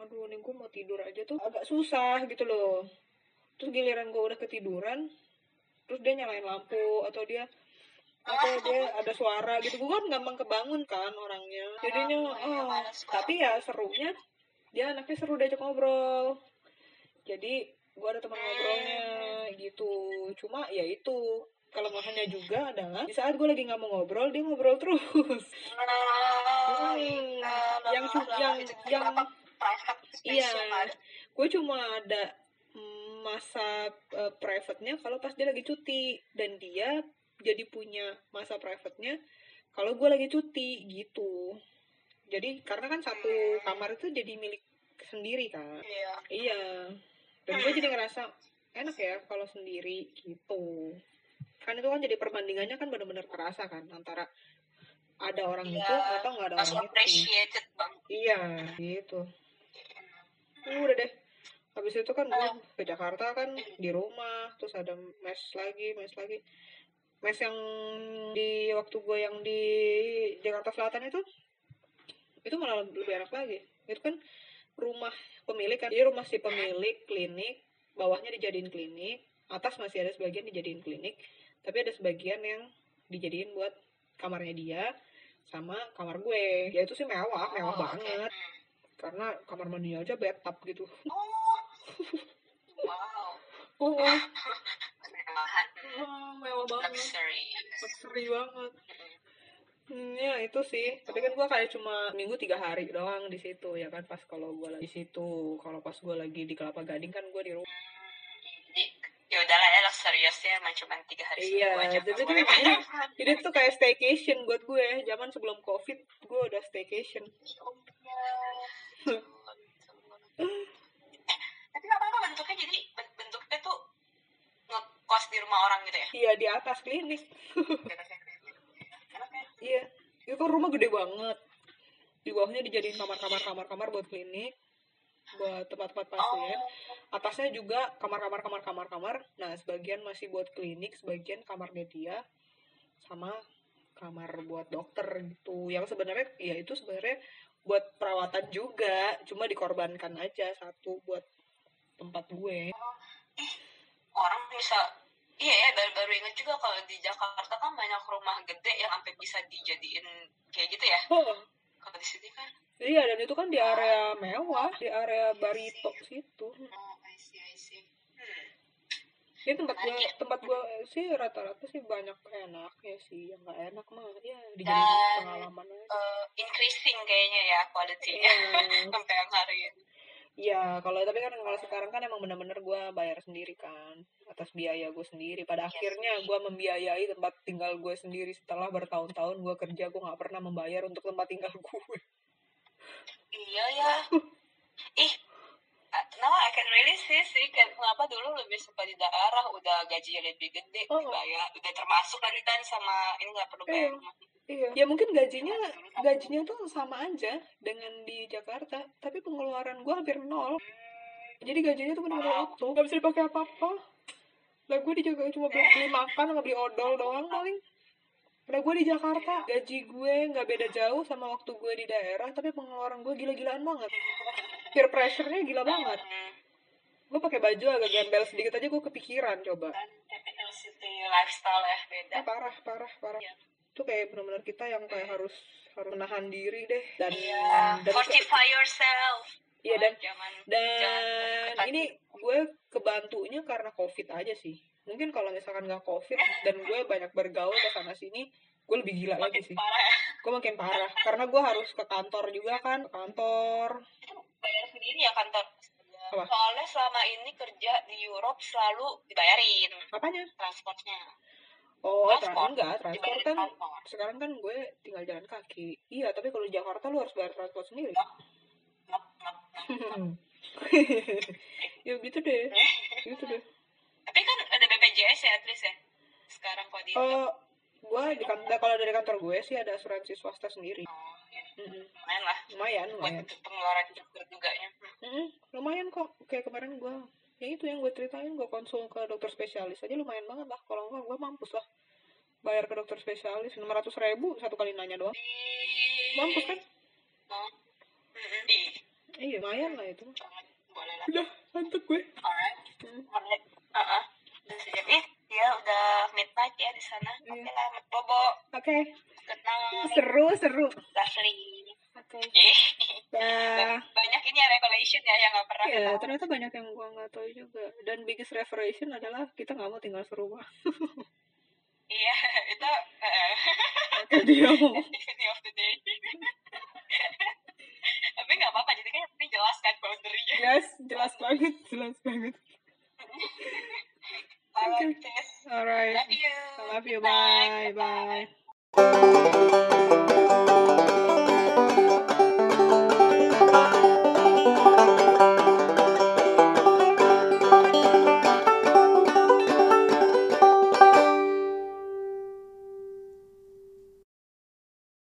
aduh nih gue mau tidur aja tuh agak susah gitu loh. Terus giliran gue udah ketiduran terus dia nyalain lampu atau dia atau dia ada suara gitu. Gue kan gampang kebangun kan orangnya. Jadinya oh tapi ya serunya dia anaknya seru diajak ngobrol. Jadi gue ada teman ngobrolnya gitu. Cuma ya itu kelemahannya juga adalah di saat gue lagi nggak mau ngobrol dia ngobrol terus. Hmm, yang yang yang Iya. gue cuma ada masa eh, private-nya kalau pas dia lagi cuti. Dan dia jadi punya masa private-nya kalau gue lagi cuti gitu. Jadi karena kan satu kamar itu jadi milik sendiri kan Iya. iya. Dan gue jadi ngerasa enak ya kalau sendiri gitu kan itu kan jadi perbandingannya kan benar-benar kerasa kan antara ada orang Iya, itu atau nggak ada orang itu. iya gitu. Udah deh. Habis itu kan gue ke Jakarta kan di rumah terus ada mes lagi mes lagi. Mes yang di waktu gue yang di Jakarta Selatan itu itu malah lebih enak lagi. Itu kan rumah pemilik kan jadi rumah si pemilik klinik bawahnya dijadiin klinik atas masih ada sebagian dijadiin klinik tapi ada sebagian yang dijadiin buat kamarnya dia sama kamar gue. Ya itu sih mewah mewah Oh, banget. Karena kamar mandinya aja bathtub gitu. Oh. Wow. oh, oh, oh, mewah banget. Luxury. luxury banget. Hmm, ya itu sih. Tapi kan gua kayak cuma minggu tiga hari doang di situ ya kan? Pas kalau gua lagi di situ kalau pas gua lagi di Kelapa Gading kan gua di rumah ya udahlah ya luxuriousnya emang cuma tiga hari Iya, aja jadi tuh jadi- jadi itu kayak staycation buat gue zaman sebelum covid gue udah staycation. Oh, iya. Eh, Tapi nggak apa-apa bentuknya jadi ben- bentuknya tuh ngekos di rumah orang gitu ya? iya di atas klinik. Ya? iya. Itu kan rumah gede banget. Di bawahnya dijadiin kamar-kamar kamar-kamar buat klinik buat tempat-tempat pasien. Oh, atasnya juga kamar-kamar kamar-kamar kamar nah sebagian masih buat klinik sebagian kamarnya dia sama kamar buat dokter gitu. Yang sebenarnya ya itu sebenarnya buat perawatan juga. Cuma dikorbankan aja satu buat tempat gue. Orang bisa iya ya baru baru ingat juga kalau di Jakarta kan banyak rumah gede yang sampai bisa dijadiin kayak gitu ya. Oh. Kalau di sini kan. Iya dan itu kan di area mewah di area Barito situ. Oh ini tempat gue ya. tempat gue sih rata-rata sih banyak enaknya sih yang nggak enak mah ya dijadiin Dan- pengalaman aja Eh, increasing kayaknya ya kualitinya Iya. sampai yang hari ini Ya, kalau tapi kan kalau sekarang kan emang bener-bener gue bayar sendiri kan atas biaya gue sendiri. Pada Iya akhirnya gue membiayai tempat tinggal gue sendiri setelah bertahun-tahun gue kerja gue nggak pernah membayar untuk tempat tinggal gue. iya ya ih uh, now I can really see sih kenapa dulu lebih suka di daerah udah gajinya lebih gede Oh. dibayar udah termasuk lagi kan sama ini nggak perlu bayar Iya. Iya. Ya mungkin gajinya gajinya tuh sama aja dengan di Jakarta, tapi pengeluaran gue hampir nol. Jadi gajinya tuh benar-benar utuh, nggak bisa dipakai apa-apa. Lah gue di Jakarta cuma beli, beli makan sama beli odol doang paling. Lah gue di Jakarta, gaji gue nggak beda jauh sama waktu gue di daerah, tapi pengeluaran gue gila-gilaan banget. Peer pressure-nya gila banget. Hmm. Gue pakai baju agak gembel sedikit aja gue kepikiran coba. kan typical city lifestyle ya beda Ah, parah, parah, parah. Iya. Itu kayak benar-benar kita yang kayak harus harus menahan diri deh dan Iya, dan fortify yourself. Iya, dan- jangan dan jangan ini gue kebantunya karena covid aja sih mungkin kalau misalkan nggak covid dan gue banyak bergaul ke sana sini gue lebih gila lagi makin sih parah ya. gue makin parah karena gue harus ke kantor juga kan ke kantor Bayar sendiri ya kantor. Apa? Soalnya selama ini kerja di Europe selalu dibayarin apanya transportnya. oh tra- Transport. enggak transport kan kantor. sekarang kan gue tinggal jalan kaki iya tapi kalau di Jakarta lu harus bayar transport sendiri ngap, ngap. ya gitu deh gitu deh Tapi kan ada BPJS ya least ya. Sekarang kok di oh gue di kantor kalau dari kantor gue sih ada asuransi swasta sendiri Oh, ya. Lumayan lah lumayan buat lumayan untuk pengeluaran juga duganya. Mm, lumayan kok kayak kemarin gue ya itu yang gue ceritain gue konsul ke dokter spesialis aja lumayan banget lah kalau enggak gue mampus lah bayar ke dokter spesialis enam ratus ribu satu kali nanya doang mampus kan iya lumayan lah itu. Boleh lah. udah mantep gue Alright. Hmm. Alright. Uh-uh. Udah sejam. Ih, ya udah midnight ya di sana. Iya. Oke lah, Bobo. oke Good seru seru Lovely. oke Ih. dah Banyak ini ya revelation ya yang gak pernah ya kita ternyata banyak yang gue nggak tahu juga dan biggest revelation adalah kita nggak mau tinggal serumah Iya, itu uh, oke dia mau epiphany of the day. Tapi gak apa-apa, jadi kan penting jelas kan boundary-nya. yes jelas banget jelas banget sis. alright Love you. I love you night. bye bye Thank you.